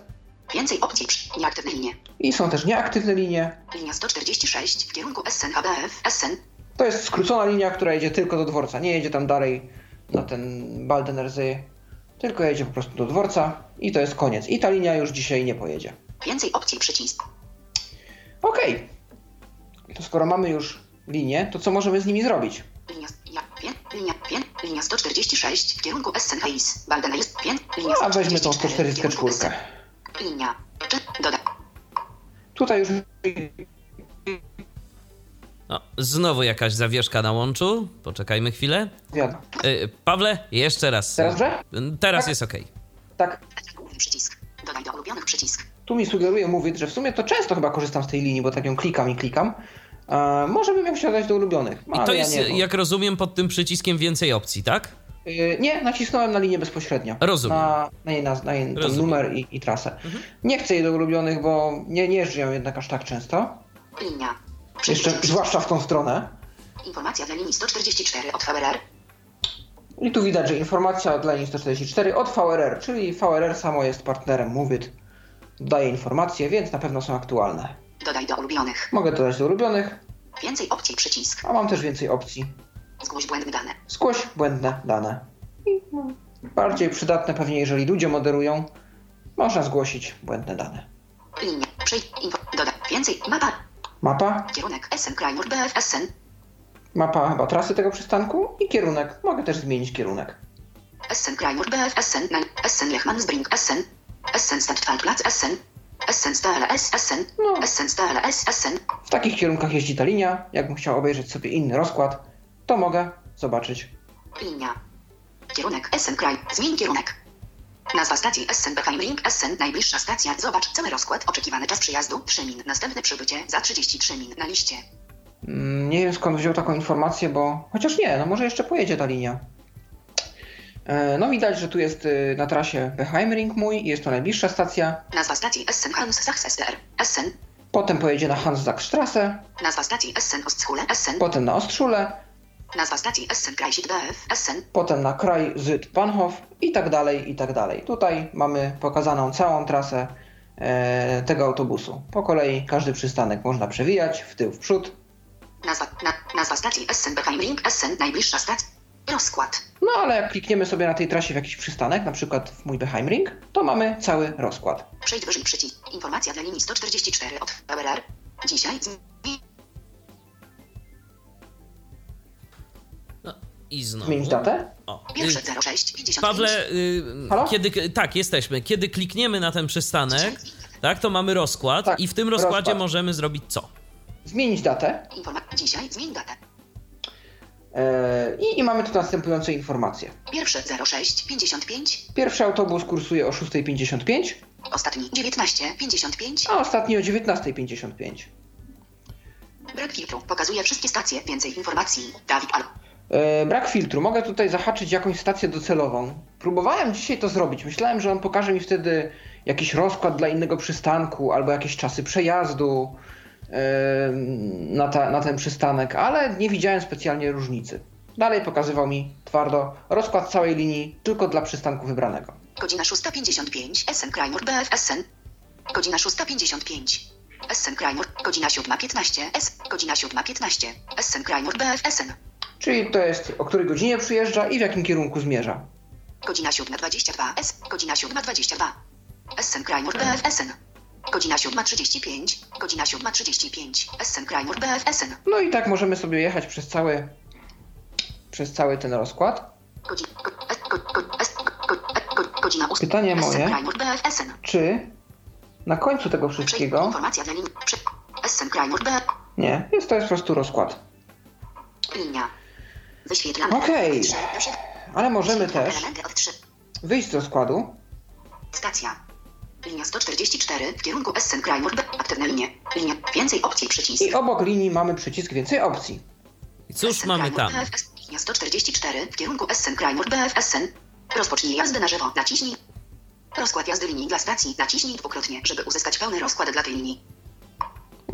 Więcej opcji przy... Nieaktywne linie. I są też nieaktywne linie. Linia 146 w kierunku SN HBF. SN. To jest skrócona linia, która jedzie tylko do dworca. Nie jedzie tam dalej na ten Baldenersy, tylko jedzie po prostu do dworca i to jest koniec. I ta linia już dzisiaj nie pojedzie. Więcej opcji przycisk. Okej. To skoro mamy już linię, to co możemy z nimi zrobić? Linia, linia, linia 146 w kierunku. Baldeneuse. Pię, linia A weźmy tą 144 w kierunku 144. SN. Linia. Doda. Tutaj już No, znowu jakaś zawieszka na łączu. Poczekajmy chwilę. wiadomo. Y, Pawle, jeszcze raz. Teraz dobrze? Teraz Tak? jest ok. Tak, przycisk. Dodaj do ulubionych przycisk. tu mi sugeruje mówić, że w sumie to często chyba korzystam z tej linii, bo tak ją klikam i klikam. E, może bym ją chciał dać do ulubionych. I ale to ja jest, nie, bo- jak rozumiem, pod tym przyciskiem więcej opcji, tak? Y, Nie, nacisnąłem na linię bezpośrednio. Rozumiem. Na, na jej, naz- na jej ten Rozumiem. numer i, i trasę. Nie chcę jej do ulubionych, bo nie, nie jeżdżę ją jednak aż tak często. Linia. Jeszcze, zwłaszcza w tą stronę. Informacja dla linii 144 od VRR. I tu widać, że informacja dla linii 144 od VRR, czyli VRR samo jest partnerem Mówit. Daje informacje, więc na pewno są aktualne. Dodaj do ulubionych. Mogę dodać do ulubionych, Więcej opcji przycisk. a mam też więcej opcji. Zgłoś błędne dane. Zgłoś błędne dane. I bardziej przydatne pewnie, jeżeli ludzie moderują, można zgłosić błędne dane. Linia. Przejdź. Info. Dodaj. Więcej. Mapa. Mapa, Kierunek SN Krajmur BF SN. mapa chyba trasy tego przystanku i kierunek. Mogę też zmienić kierunek. SN Krajmur BF SN. Na- SN Lechmansbrink SN. SN Stadtwaldplatz SN. SN STLS SN. No. SN STLS SN. W takich kierunkach jeździ ta linia. Jakbym chciał obejrzeć sobie inny rozkład, to mogę zobaczyć. Linia. Kierunek SN Kraj. Zmień kierunek. Nazwa stacji SN Beheimring SN. Najbliższa stacja. Zobacz cały rozkład. Oczekiwany czas przyjazdu 3 min. Następne przybycie za 33 min na liście. Mm, Nie wiem skąd wziął taką informację, bo chociaż nie, no może jeszcze pojedzie ta linia. E, No widać, że tu jest y, na trasie Beheimring mój i jest to najbliższa stacja. Nazwa stacji SN Hans Sachsester. SN. Potem pojedzie na Hanszackstraße, Nazwa stacji SN Ostschule SN. potem na Ostrzule, Nazwa stacji SN Kreisik BF SN. potem na kraj Zyd Bahnhof i tak dalej, i tak dalej. Tutaj mamy pokazaną całą trasę e, tego autobusu. Po kolei każdy przystanek można przewijać w tył, w przód. Nazwa, na, nazwa stacji SN Beheimring SN. Najbliższa stacja. Rozkład. No ale jak klikniemy sobie na tej trasie w jakiś przystanek, na przykład w mój Beheimring, to mamy cały rozkład. Przejdź wyżej przycisk. Informacja dla linii 144 od VRR. Dzisiaj I znowu. Zmienić datę? O, pierwsze y, 06 55. Pawle, y, Halo? kiedy, tak, jesteśmy. Kiedy klikniemy na ten przystanek, tak, to mamy rozkład Tak, i w tym rozkładzie rozkład. możemy zrobić co? Zmienić datę Informa- dzisiaj zmień datę. e, i, i mamy tu następujące informacje. Pierwsze 06 55. Pierwszy autobus kursuje o 6.55, Ostatni 19 55. a ostatni o 19.55. Brak filtru. Pokazuje wszystkie stacje. Więcej informacji. Dawid Al. E, brak filtru. Mogę tutaj zahaczyć jakąś stację docelową. Próbowałem dzisiaj to zrobić. Myślałem, że on pokaże mi wtedy jakiś rozkład dla innego przystanku albo jakieś czasy przejazdu e, na, ta, na ten przystanek, ale nie widziałem specjalnie różnicy. Dalej pokazywał mi twardo rozkład całej linii tylko dla przystanku wybranego. Godzina 6.55. Essen Krajnur BF Essen. Godzina 6.55. Essen Krajnur. Godzina 7.15. S. Godzina 7.15. Essen Krajnur BF Essen. Czyli to jest o której godzinie przyjeżdża i w jakim kierunku zmierza. Godzina 7.22. S. Godzina 7.22. Essen Krajnur BF Essen. Godzina 7.35. Godzina 7.35. Essen Krajnur BF Essen. No i tak możemy sobie jechać przez cały, przez cały ten rozkład. Godzina. Go, es, go, go, es, go, go, go, godzina 8. Pytanie moje. Czy na końcu tego wszystkiego... Nie, jest to jest po prostu rozkład. Linia. Wyświetlamy. Okej. Do. Ale możemy też elementy od 3. wyjść z rozkładu Stacja. Linia 144 w kierunku Essen Krajnur B. Aktywne linie. Linia. Więcej opcji przycisk. i obok linii mamy przycisk więcej opcji. I cóż mamy tam? BFS. Linia 144 w kierunku Essen Krajnur BF Essen. Rozpocznij jazdę na żywo. Naciśnij. Rozkład jazdy linii dla stacji. Naciśnij dwukrotnie, żeby uzyskać pełny rozkład dla tej linii.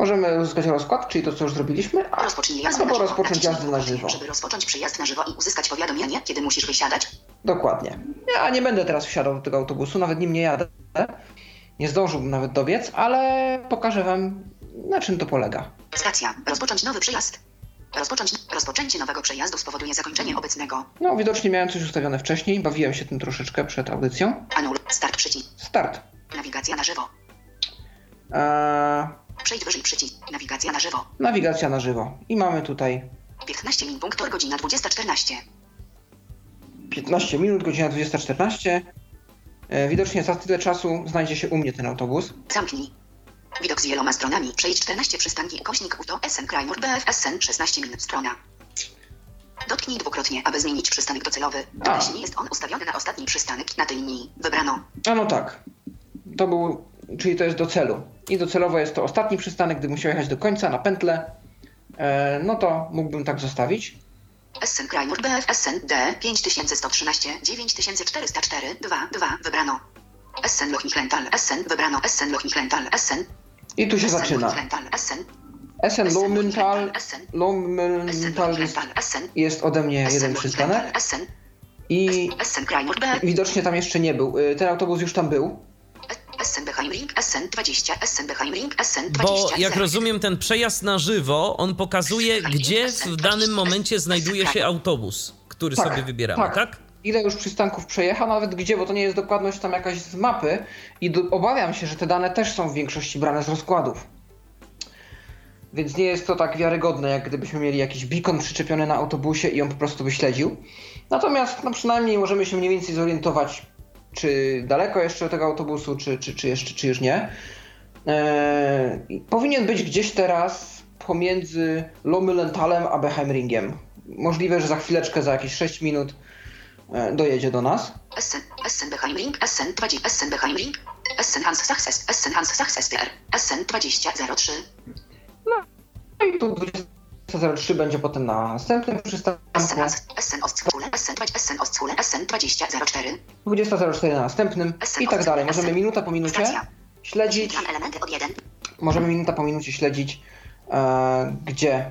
Możemy uzyskać rozkład, czyli to co już zrobiliśmy, a Rozpocznij jazdę na albo żywo. rozpocząć jazdę na żywo. Żeby rozpocząć przyjazd na żywo i uzyskać powiadomienie, kiedy musisz wysiadać. Dokładnie. Ja nie będę teraz wsiadał do tego autobusu, nawet nim nie jadę. Nie zdążyłbym nawet dobiec, ale pokażę wam na czym to polega. Stacja. Rozpocząć nowy przejazd. Rozpocząć. Rozpoczęcie nowego przejazdu spowoduje zakończenie obecnego. No, widocznie miałem coś ustawione wcześniej, bawiłem się tym troszeczkę przed audycją. Anul. Start przycisk. Start. Nawigacja na żywo. Eee, Przejdź wyżej przycisk. Nawigacja na żywo. nawigacja na żywo. I mamy tutaj 15 min punktor godzina 20.14. 15 minut, godzina 20.14. E, Widocznie za tyle czasu znajdzie się u mnie ten autobus. Zamknij. Widok z wieloma stronami. Przejdź 14 przystanki kośnik Uto SN Krajnur BF SN 16 minut strona. Dotknij dwukrotnie, aby zmienić przystanek docelowy. A. Jeśli jest on ustawiony na ostatni przystanek na tej linii, wybrano. A no tak. To był, czyli to jest do celu. I docelowo jest to ostatni przystanek, gdy musiał jechać do końca na pętlę. E, no to mógłbym tak zostawić. SN Krajnur BF SN D 5113 9404 2 2 wybrano. SN Lochnichlental SN wybrano SN Lochnichlental SN I tu się zaczyna. SN SN Lomental jest, ode mnie jeden przystanek. I widocznie tam jeszcze nie był. E, Ten autobus już tam był. Bo jak rozumiem, ten przejazd na żywo, on pokazuje, gdzie w danym momencie znajduje się autobus, który Tak, sobie wybieramy, tak. tak? Ile już przystanków przejechał, nawet gdzie, bo to nie jest dokładność tam jakaś z mapy i do, obawiam się, że te dane też są w większości brane z rozkładów. Więc nie jest to tak wiarygodne, jak gdybyśmy mieli jakiś beacon przyczepiony na autobusie i on po prostu by śledził. Natomiast no przynajmniej możemy się mniej więcej zorientować, czy daleko jeszcze tego autobusu, czy, czy, czy, jeszcze, czy już nie. Eee, powinien być gdzieś teraz pomiędzy Lomylentalem a Beheimringiem. Możliwe, że za chwileczkę, za jakieś 6 minut e, dojedzie do nas. SN SN Beheimring SN 20 SN Beheimring SN Hans Success SN Hans Success PR SN 2003 No i tu 20.03 będzie potem na następnym przystanku. Hans SN Ostkule SN 20 SN Ostkule SN 2004 20.04 na następnym i tak dalej. Możemy minuta po minucie śledzić, Tam elementy od 1 możemy minuta po minucie śledzić, e, gdzie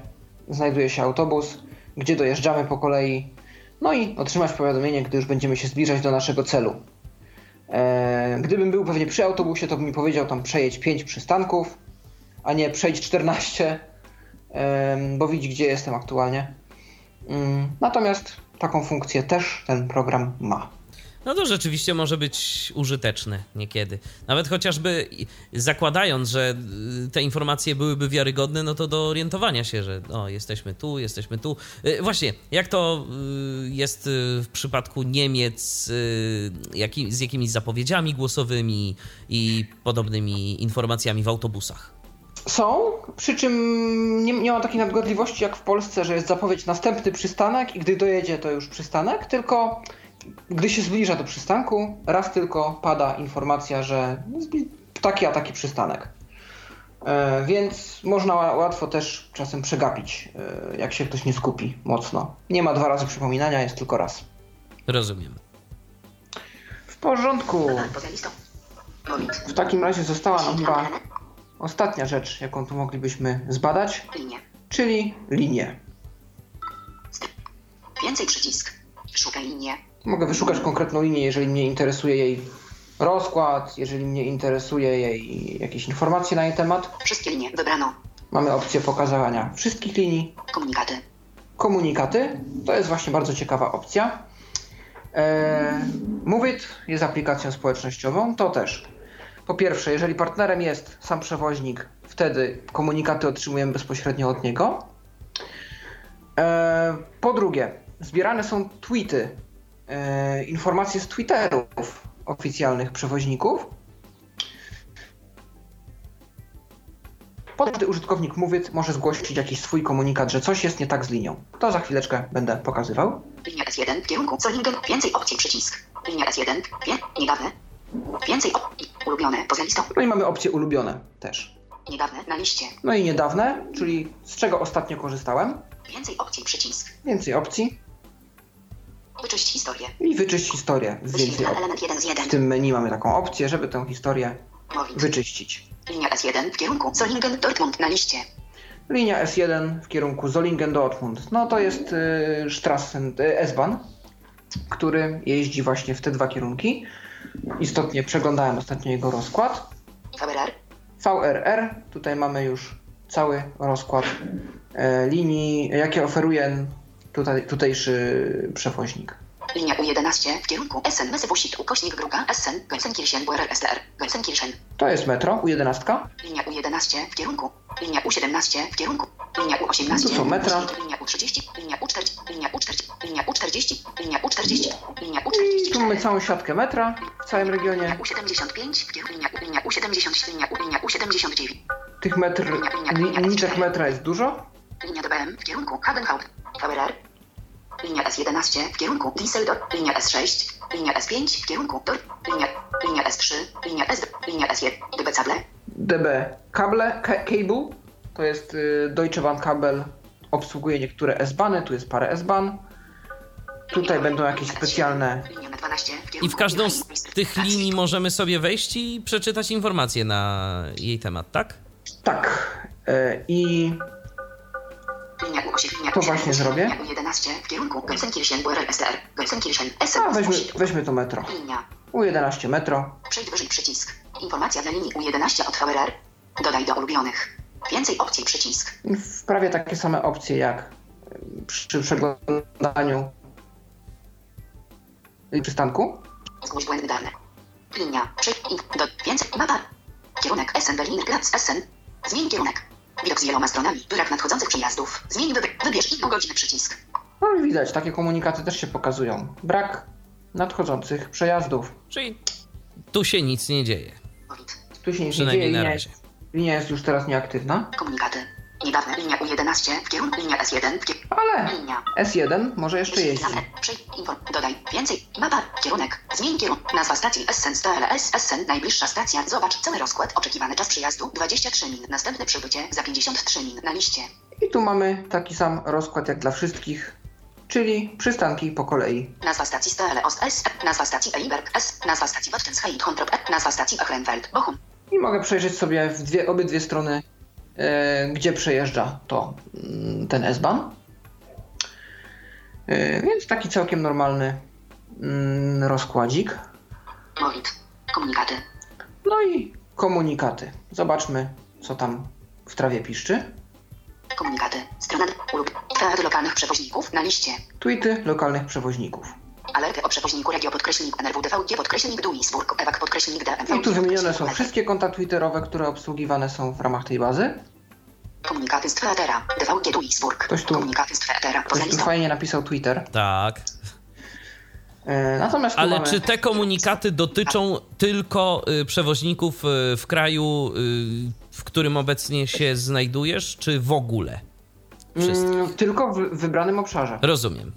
znajduje się autobus, gdzie dojeżdżamy po kolei, no i otrzymać powiadomienie, gdy już będziemy się zbliżać do naszego celu. E, gdybym był pewnie przy autobusie, to bym mi powiedział tam przejedź 5 przystanków, a nie przejdź 14, em, bo widzi gdzie jestem aktualnie. Mm, Natomiast taką funkcję też ten program ma. No to rzeczywiście może być użyteczne niekiedy. Nawet chociażby zakładając, że y, te informacje byłyby wiarygodne, no to do orientowania się, że o, jesteśmy tu, jesteśmy tu. Y, Właśnie, jak to y, jest w przypadku Niemiec z jakimiś zapowiedziami głosowymi i podobnymi informacjami w autobusach? Są, przy czym nie, nie ma takiej nadgodliwości jak w Polsce, że jest zapowiedź następny przystanek i gdy dojedzie to już przystanek, tylko gdy się zbliża do przystanku, raz tylko pada informacja, że taki a taki przystanek. E, więc można łatwo też czasem przegapić, e, jak się ktoś nie skupi mocno. Nie ma dwa razy przypominania, jest tylko raz. Rozumiem. W porządku. W takim razie została nam chyba ostatnia rzecz, jaką tu moglibyśmy zbadać, Linie. czyli linie. Więcej przycisk. Szukaj linię. Mogę wyszukać konkretną linię, jeżeli mnie interesuje jej rozkład, jeżeli mnie interesuje jej jakieś informacje na jej temat. Wszystkie linie. Wybrano. Mamy opcję pokazywania wszystkich linii. Komunikaty. Komunikaty to jest właśnie bardzo ciekawa opcja. Eee, Movit jest aplikacją społecznościową, to też. Po pierwsze, jeżeli partnerem jest sam przewoźnik, wtedy komunikaty otrzymujemy bezpośrednio od niego. Eee, Po drugie, zbierane są tweety, eee, informacje z Twitterów oficjalnych przewoźników. Każdy użytkownik Mówit może zgłosić jakiś swój komunikat, że coś jest nie tak z linią. To za chwileczkę będę pokazywał. Linia S1 w kierunku Solingen. Więcej opcji przycisk. Linia S1. Wie. Niedawne. Więcej opcji. Ulubione. Poza listą. No i mamy opcje ulubione też. Niedawne. Na liście. No i niedawne, czyli z czego ostatnio korzystałem. Więcej opcji przycisk. Więcej opcji Wyczyść historię. i wyczyść historię z więcej Wyświetla opcji. element 1 z 1. W tym menu mamy taką opcję, żeby tę historię wyczyścić. Linia S1 w kierunku Solingen. Dortmund. Na liście. Linia S1 w kierunku Zollingen-Dortmund. No to jest y, Strassen, y, S-Bahn, który jeździ właśnie w te dwa kierunki. Istotnie przeglądałem ostatnio jego rozkład. VRR. VRR, tutaj mamy już cały rozkład e, linii, jakie oferuje tutaj, tutejszy przewoźnik. Linia U11 w kierunku Essen. Messebusit. Ukośnik druga. Essen. Gelsenkirchen. BRR. SDR. Gelsenkirchen. To jest metro, U11. Linia U11 w kierunku. Linia U17 w kierunku. Linia U18. Tu są metra. Linia U30. Linia U40. Linia U40. Linia U40. Linia U40. Linia I tu mamy U44. całą siatkę metra w całym regionie. Linia U75 w kierunku. Linia, linia U70. Linia, U, linia U79. Tych metr, linijek metra jest dużo. Linia DBM w kierunku Hagenhaupt. VRR. Linia S11 w kierunku Düsseldorf. Linia S6. Linia S5 w kierunku Dor. Linia, linia S3. Linia S. Linia S1. DB Cable. DB kable, ka- cable, to jest y, Deutsche Bahn Kabel, obsługuje niektóre S-Bahny, tu jest parę S-Bahn. Tutaj będą jakieś specjalne Linia M12 w I w każdą z tych linii możemy sobie wejść i przeczytać informacje na jej temat, tak? Tak. e, I Linia U8, linia To U7, właśnie zrobię. Linia U11 w kierunku a weźmy, weźmy to metro. Linia. U11 metro. Przejdź wyżej przycisk. Informacja dla linii U11 od VRR. Dodaj do ulubionych. Więcej opcji przycisk. W prawie takie same opcje jak przy przeglądaniu przystanku. Zgłoś błędne dane. Linia. Przejdź do więcej mapa. Kierunek Essen Berliner Platz Essen. Zmień kierunek. Widok z wieloma stronami. Brak nadchodzących przejazdów. Zmień wybieg. Wybierz i godziny przycisk. No i widać, takie komunikaty też się pokazują. Brak nadchodzących przejazdów. Czyli tu się nic nie dzieje. Tu się nic nie dzieje, linia, razie. linia jest już teraz nieaktywna. Komunikaty. Niedawne linia U11 w kierunku linia S1 w kierunku Ale linia. S1 może jeszcze jeździ. Dodaj. Więcej. Mapa. Kierunek. Zmień kierunek. Nazwa stacji Essen STLS Essen. Najbliższa stacja. Zobacz cały rozkład. Oczekiwany czas przyjazdu 23 min. Następne przybycie za 53 min na liście. I tu mamy taki sam rozkład jak dla wszystkich, czyli przystanki po kolei. Nazwa stacji Stele Ost S. Nazwa stacji Eiberg S. Nazwa stacji Wattensheid Hontrop E. Nazwa stacji Achrenfeld Bochum. I mogę przejrzeć sobie w dwie, obydwie strony, e, gdzie przejeżdża to mm, ten S-Bahn. E, więc taki całkiem normalny mm, rozkładzik. Komunikaty. No i komunikaty. Zobaczmy, co tam w trawie piszczy. Komunikaty. Strona. Teatr lokalnych przewoźników na liście. Tweety lokalnych przewoźników. Alerty o przewoźniku regio podkreślnik NRW DVG podkreślnik Duisburg Ewak podkreślnik DMV. I tu wymienione są wszystkie konta twitterowe, które obsługiwane są w ramach tej bazy. Komunikaty z Twittera. DVG Duisburg. Ktoś tu- Komunikaty z Twittera. Ktoś tu fajnie napisał Twitter. Tak. E, natomiast Ale mamy... czy te komunikaty dotyczą tylko y, przewoźników y, w kraju, y, w którym obecnie się znajdujesz, czy w ogóle? Wszystkich. Mm, tylko w wybranym obszarze. Rozumiem.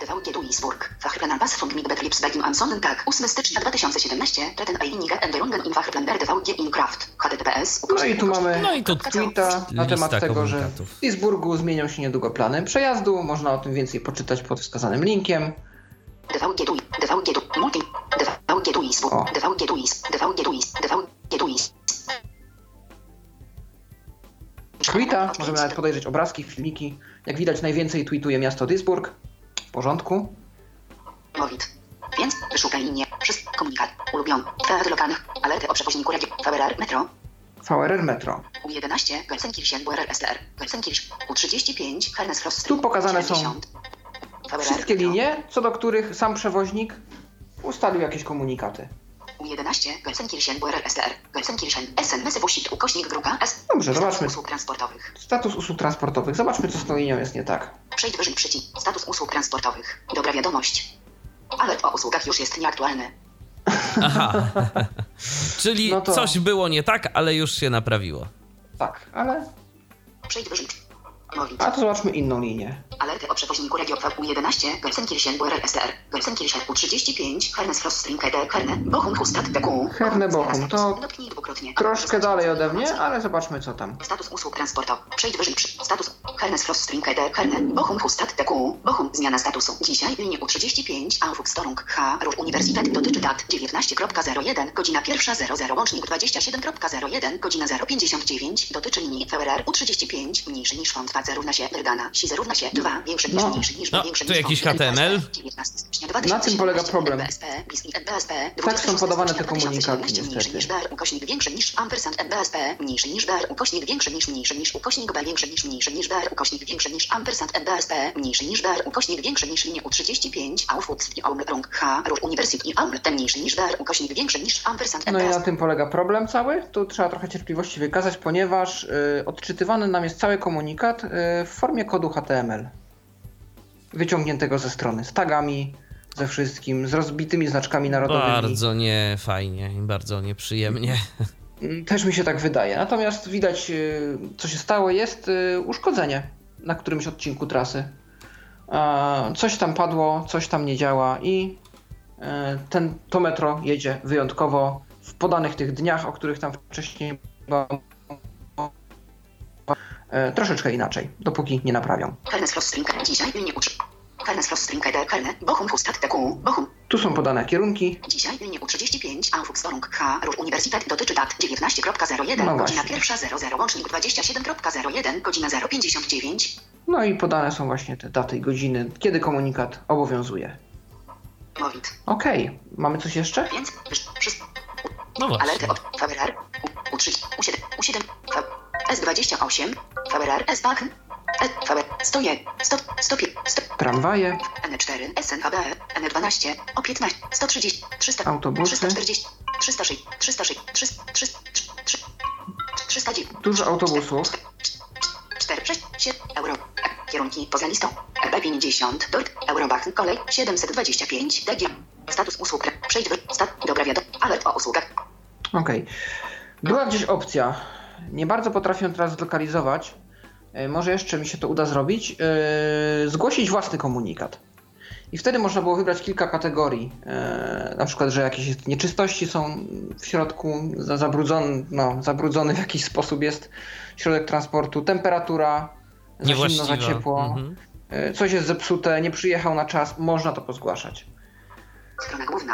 DVG Duisburg. Fachplan Passfunk mit Betriebs Beginn am Sonntag 8 stycznia 2017. Treten einige Änderungen im Fachplan der DVG in Kraft. HTTPS. No i tu mamy No i tu tweeta na temat tego, że w Duisburgu zmienią się niedługo plany przejazdu. Można o tym więcej poczytać pod wskazanym linkiem. DVG Dui. DVG Du. Multi. DVG. Duisburg. DVG Duis. DVG Duis. DVG Duis. Tweeta, możemy nawet podejrzeć obrazki, filmiki. Jak widać najwięcej tweetuje miasto Duisburg. W porządku. Mowit. Więc wyszukaj linię. Wszystko komunikat. Ulubiony. Teatr lokalnych. Alerty o przewoźniku radio. VRR Metro. VRR Metro. U11. Gelsenkirchen BRR STR. Gelsenkirchen. U35. Hermes Frost. Tu pokazane są 70. VRR Wszystkie linie, co do których sam przewoźnik ustalił jakieś komunikaty. U11. Gelsenkirchen BRR STR. Gelsenkirchen. SN Mesewusit. Ukośnik grupa S. Dobrze, Status zobaczmy. usług transportowych. Status usług transportowych. Zobaczmy, co z tą linią jest nie tak. Przejdź wyżej przycisk. Status usług transportowych. Dobra wiadomość. Alert o usługach już jest nieaktualny. Aha. Czyli No to- coś było nie tak, ale już się naprawiło. Tak, ale... Przejdź wyżej. A to zobaczmy inną linię. Alerty o przewoźniku radio U11, Gelsenkirchen BRR STR, Gelsenkirchen U35, Hermes Frost String KD, Herne, Bochum Hustat DQ. Herne Bochum, to. Troszkę dalej ode mnie, ale zobaczmy, co tam. Status usług transportowych. Przejdź wyżej. Status Hermes Frost String KD, Herne, Bochum Hustat DQ. Bochum. Zmiana statusu. Dzisiaj linie U35, Aufwuchstorung H. Ruch Uniwersytet dotyczy dat 19.01, godzina 1.00, łącznik 27.01, godzina 0.59, dotyczy linii VRR U35, mniejszy niż font face równa się si równa się 2, większy niż No. niż No, niż jakiś HTML. 19 stycznia Na tym polega 2017, problem. Tak są podawane te 26 komunikaty, niestety. niż ampersand niż ukośnik niż niż ukośnik B, niż niż ukośnik niż ampersand niż ukośnik niż linia U35, Aufwuchs i Aumrung H, i ten mniejszy niż ukośnik niż ampersand No i na tym polega problem cały. Tu trzeba trochę cierpliwości wykazać, ponieważ y, odczytywany nam jest cały komunikat y, w formie kodu HTML. Wyciągniętego ze strony, z tagami, ze wszystkim, z rozbitymi znaczkami narodowymi. Bardzo niefajnie i bardzo nieprzyjemnie. Mm, Też mi się tak wydaje. Natomiast widać, y, co się stało, jest y, uszkodzenie na którymś odcinku trasy. Coś tam padło, coś tam nie działa i y, ten, to metro jedzie wyjątkowo w podanych tych dniach, o których tam wcześniej była y, troszeczkę inaczej, dopóki nie naprawią. Hermes Frost String, dzisiaj linie U3. Hermes Frost String KD, Herne, Bochum Hustat DQ, Bochum. Tu są podane kierunki. Dzisiaj linie U35, Aufwuchstorung H, Uniwersytet dotyczy dat 19.01, No godzina właśnie. 1.00, łącznik 27.01, godzina 0.59. No i podane są właśnie te daty i godziny, kiedy komunikat obowiązuje. Mowit. Okej, mamy coś jeszcze? Więc. No właśnie. Alerty od U3, U7, U7, V, S28, VRR, E, VR, 101, 100, 105, 100, Tramwaje, N4, SNHB, N12, O15, 130, 300, Autobusy. 340, 306, 306, 300, 300, 300, 309, dużo autobusów. 4, 6, 7, euro. Kierunki poza listą. B50, Dort, Eurobach, kolej 725, DG. Status usług, przejdź wy, stat, dobra wiadomo, alert o usługach. Okej. Była gdzieś opcja. Nie bardzo potrafię teraz zlokalizować. E, Może jeszcze mi się to uda zrobić. E, Zgłosić własny komunikat. I wtedy można było wybrać kilka kategorii. E, Na przykład, że jakieś nieczystości są w środku, za- zabrudzony, no, zabrudzony w jakiś sposób jest środek transportu, temperatura, za zimno, za ciepło, Mhm. coś jest zepsute, nie przyjechał na czas, można to pozgłaszać.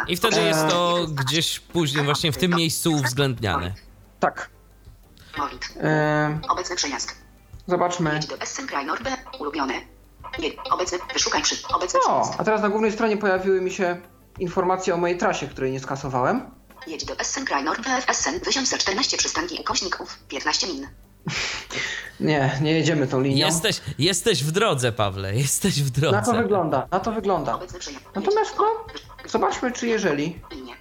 I wtedy jest to gdzieś później właśnie w tym miejscu uwzględniane. Tak. Mowit. E, Obecny przejazd. Zobaczmy. Ulubione. Nie. Obecny. Wyszukaj przy. Obecny O, a teraz na głównej stronie pojawiły mi się informacje o mojej trasie, której nie skasowałem. Jedź do Essen Krajnor B. Essen 1014 przystanki ukośników 15 min. Nie, nie jedziemy tą linią. Jesteś, jesteś w drodze, Pawle, jesteś w drodze. Na to wygląda, na to wygląda. Natomiast no, zobaczmy czy jeżeli Linie.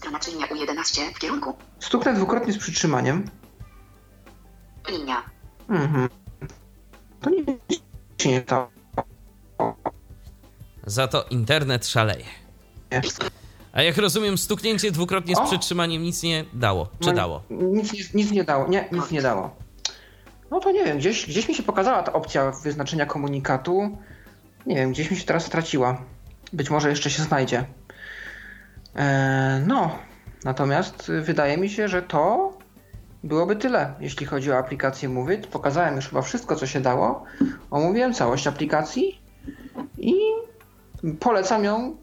Strona czy linia U11 w kierunku. stuknę dwukrotnie z przytrzymaniem, Linia. mhm, to nie się nie stało. Za to internet szaleje. Nie. A jak rozumiem, stuknięcie dwukrotnie z O! przytrzymaniem nic nie dało. Czy No, dało? Nic, nic, nic nie dało, nie, nic nie dało. No to nie wiem, gdzieś, gdzieś mi się pokazała ta opcja wyznaczenia komunikatu. Nie wiem, gdzieś mi się teraz straciła. Być może jeszcze się znajdzie. E, no, natomiast wydaje mi się, że to byłoby tyle, jeśli chodzi o aplikację Mówit. Pokazałem już chyba wszystko, co się dało. Omówiłem całość aplikacji i polecam ją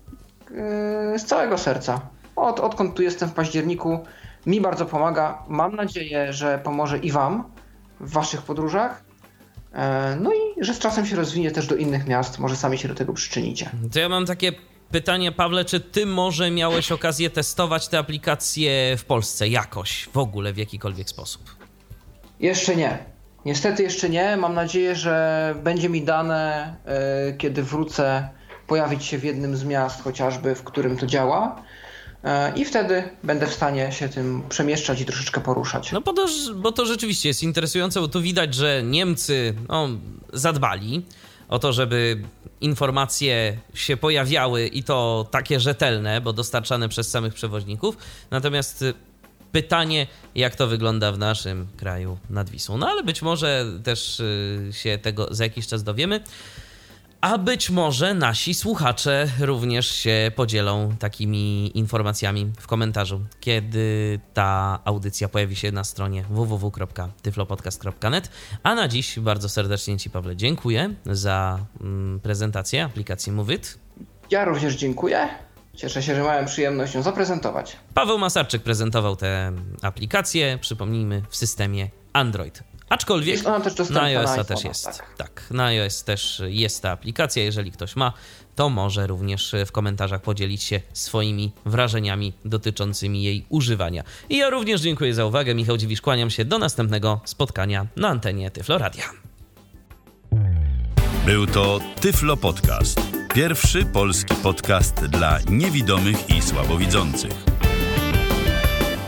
e, z całego serca. Od, odkąd tu jestem w październiku, mi bardzo pomaga. Mam nadzieję, że pomoże i Wam w Waszych podróżach. E, no i że z czasem się rozwinie też do innych miast. Może sami się do tego przyczynicie. To ja mam takie pytanie, Pawle, czy ty może miałeś okazję testować te aplikacje w Polsce jakoś, w ogóle, w jakikolwiek sposób? Jeszcze nie. Niestety jeszcze nie. Mam nadzieję, że będzie mi dane, e, kiedy wrócę, pojawić się w jednym z miast, chociażby, w którym to działa. E, I wtedy będę w stanie się tym przemieszczać i troszeczkę poruszać. No bo to, bo to rzeczywiście jest interesujące, bo tu widać, że Niemcy no, zadbali o to, żeby informacje się pojawiały i to takie rzetelne, bo dostarczane przez samych przewoźników. Natomiast y, pytanie, jak to wygląda w naszym kraju nad Wisłą. No ale być może też y, się tego za jakiś czas dowiemy. A być może nasi słuchacze również się podzielą takimi informacjami w komentarzu, kiedy ta audycja pojawi się na stronie www.tyflopodcast.net. A na dziś bardzo serdecznie Ci, Pawle, dziękuję za mm, prezentację aplikacji Movit. Ja również dziękuję. Cieszę się, że miałem przyjemność ją zaprezentować. Paweł Masarczyk prezentował tę aplikację, przypomnijmy, w systemie Android. Aczkolwiek jest ona też na iOS też jest. Tak. tak, na iOS też jest ta aplikacja. Jeżeli ktoś ma, to może również w komentarzach podzielić się swoimi wrażeniami dotyczącymi jej używania. I ja również dziękuję za uwagę. Michał Dziwisz, kłaniam się do następnego spotkania na antenie Tyfloradia. Był to Tyflo Podcast. Pierwszy polski podcast dla niewidomych i słabowidzących.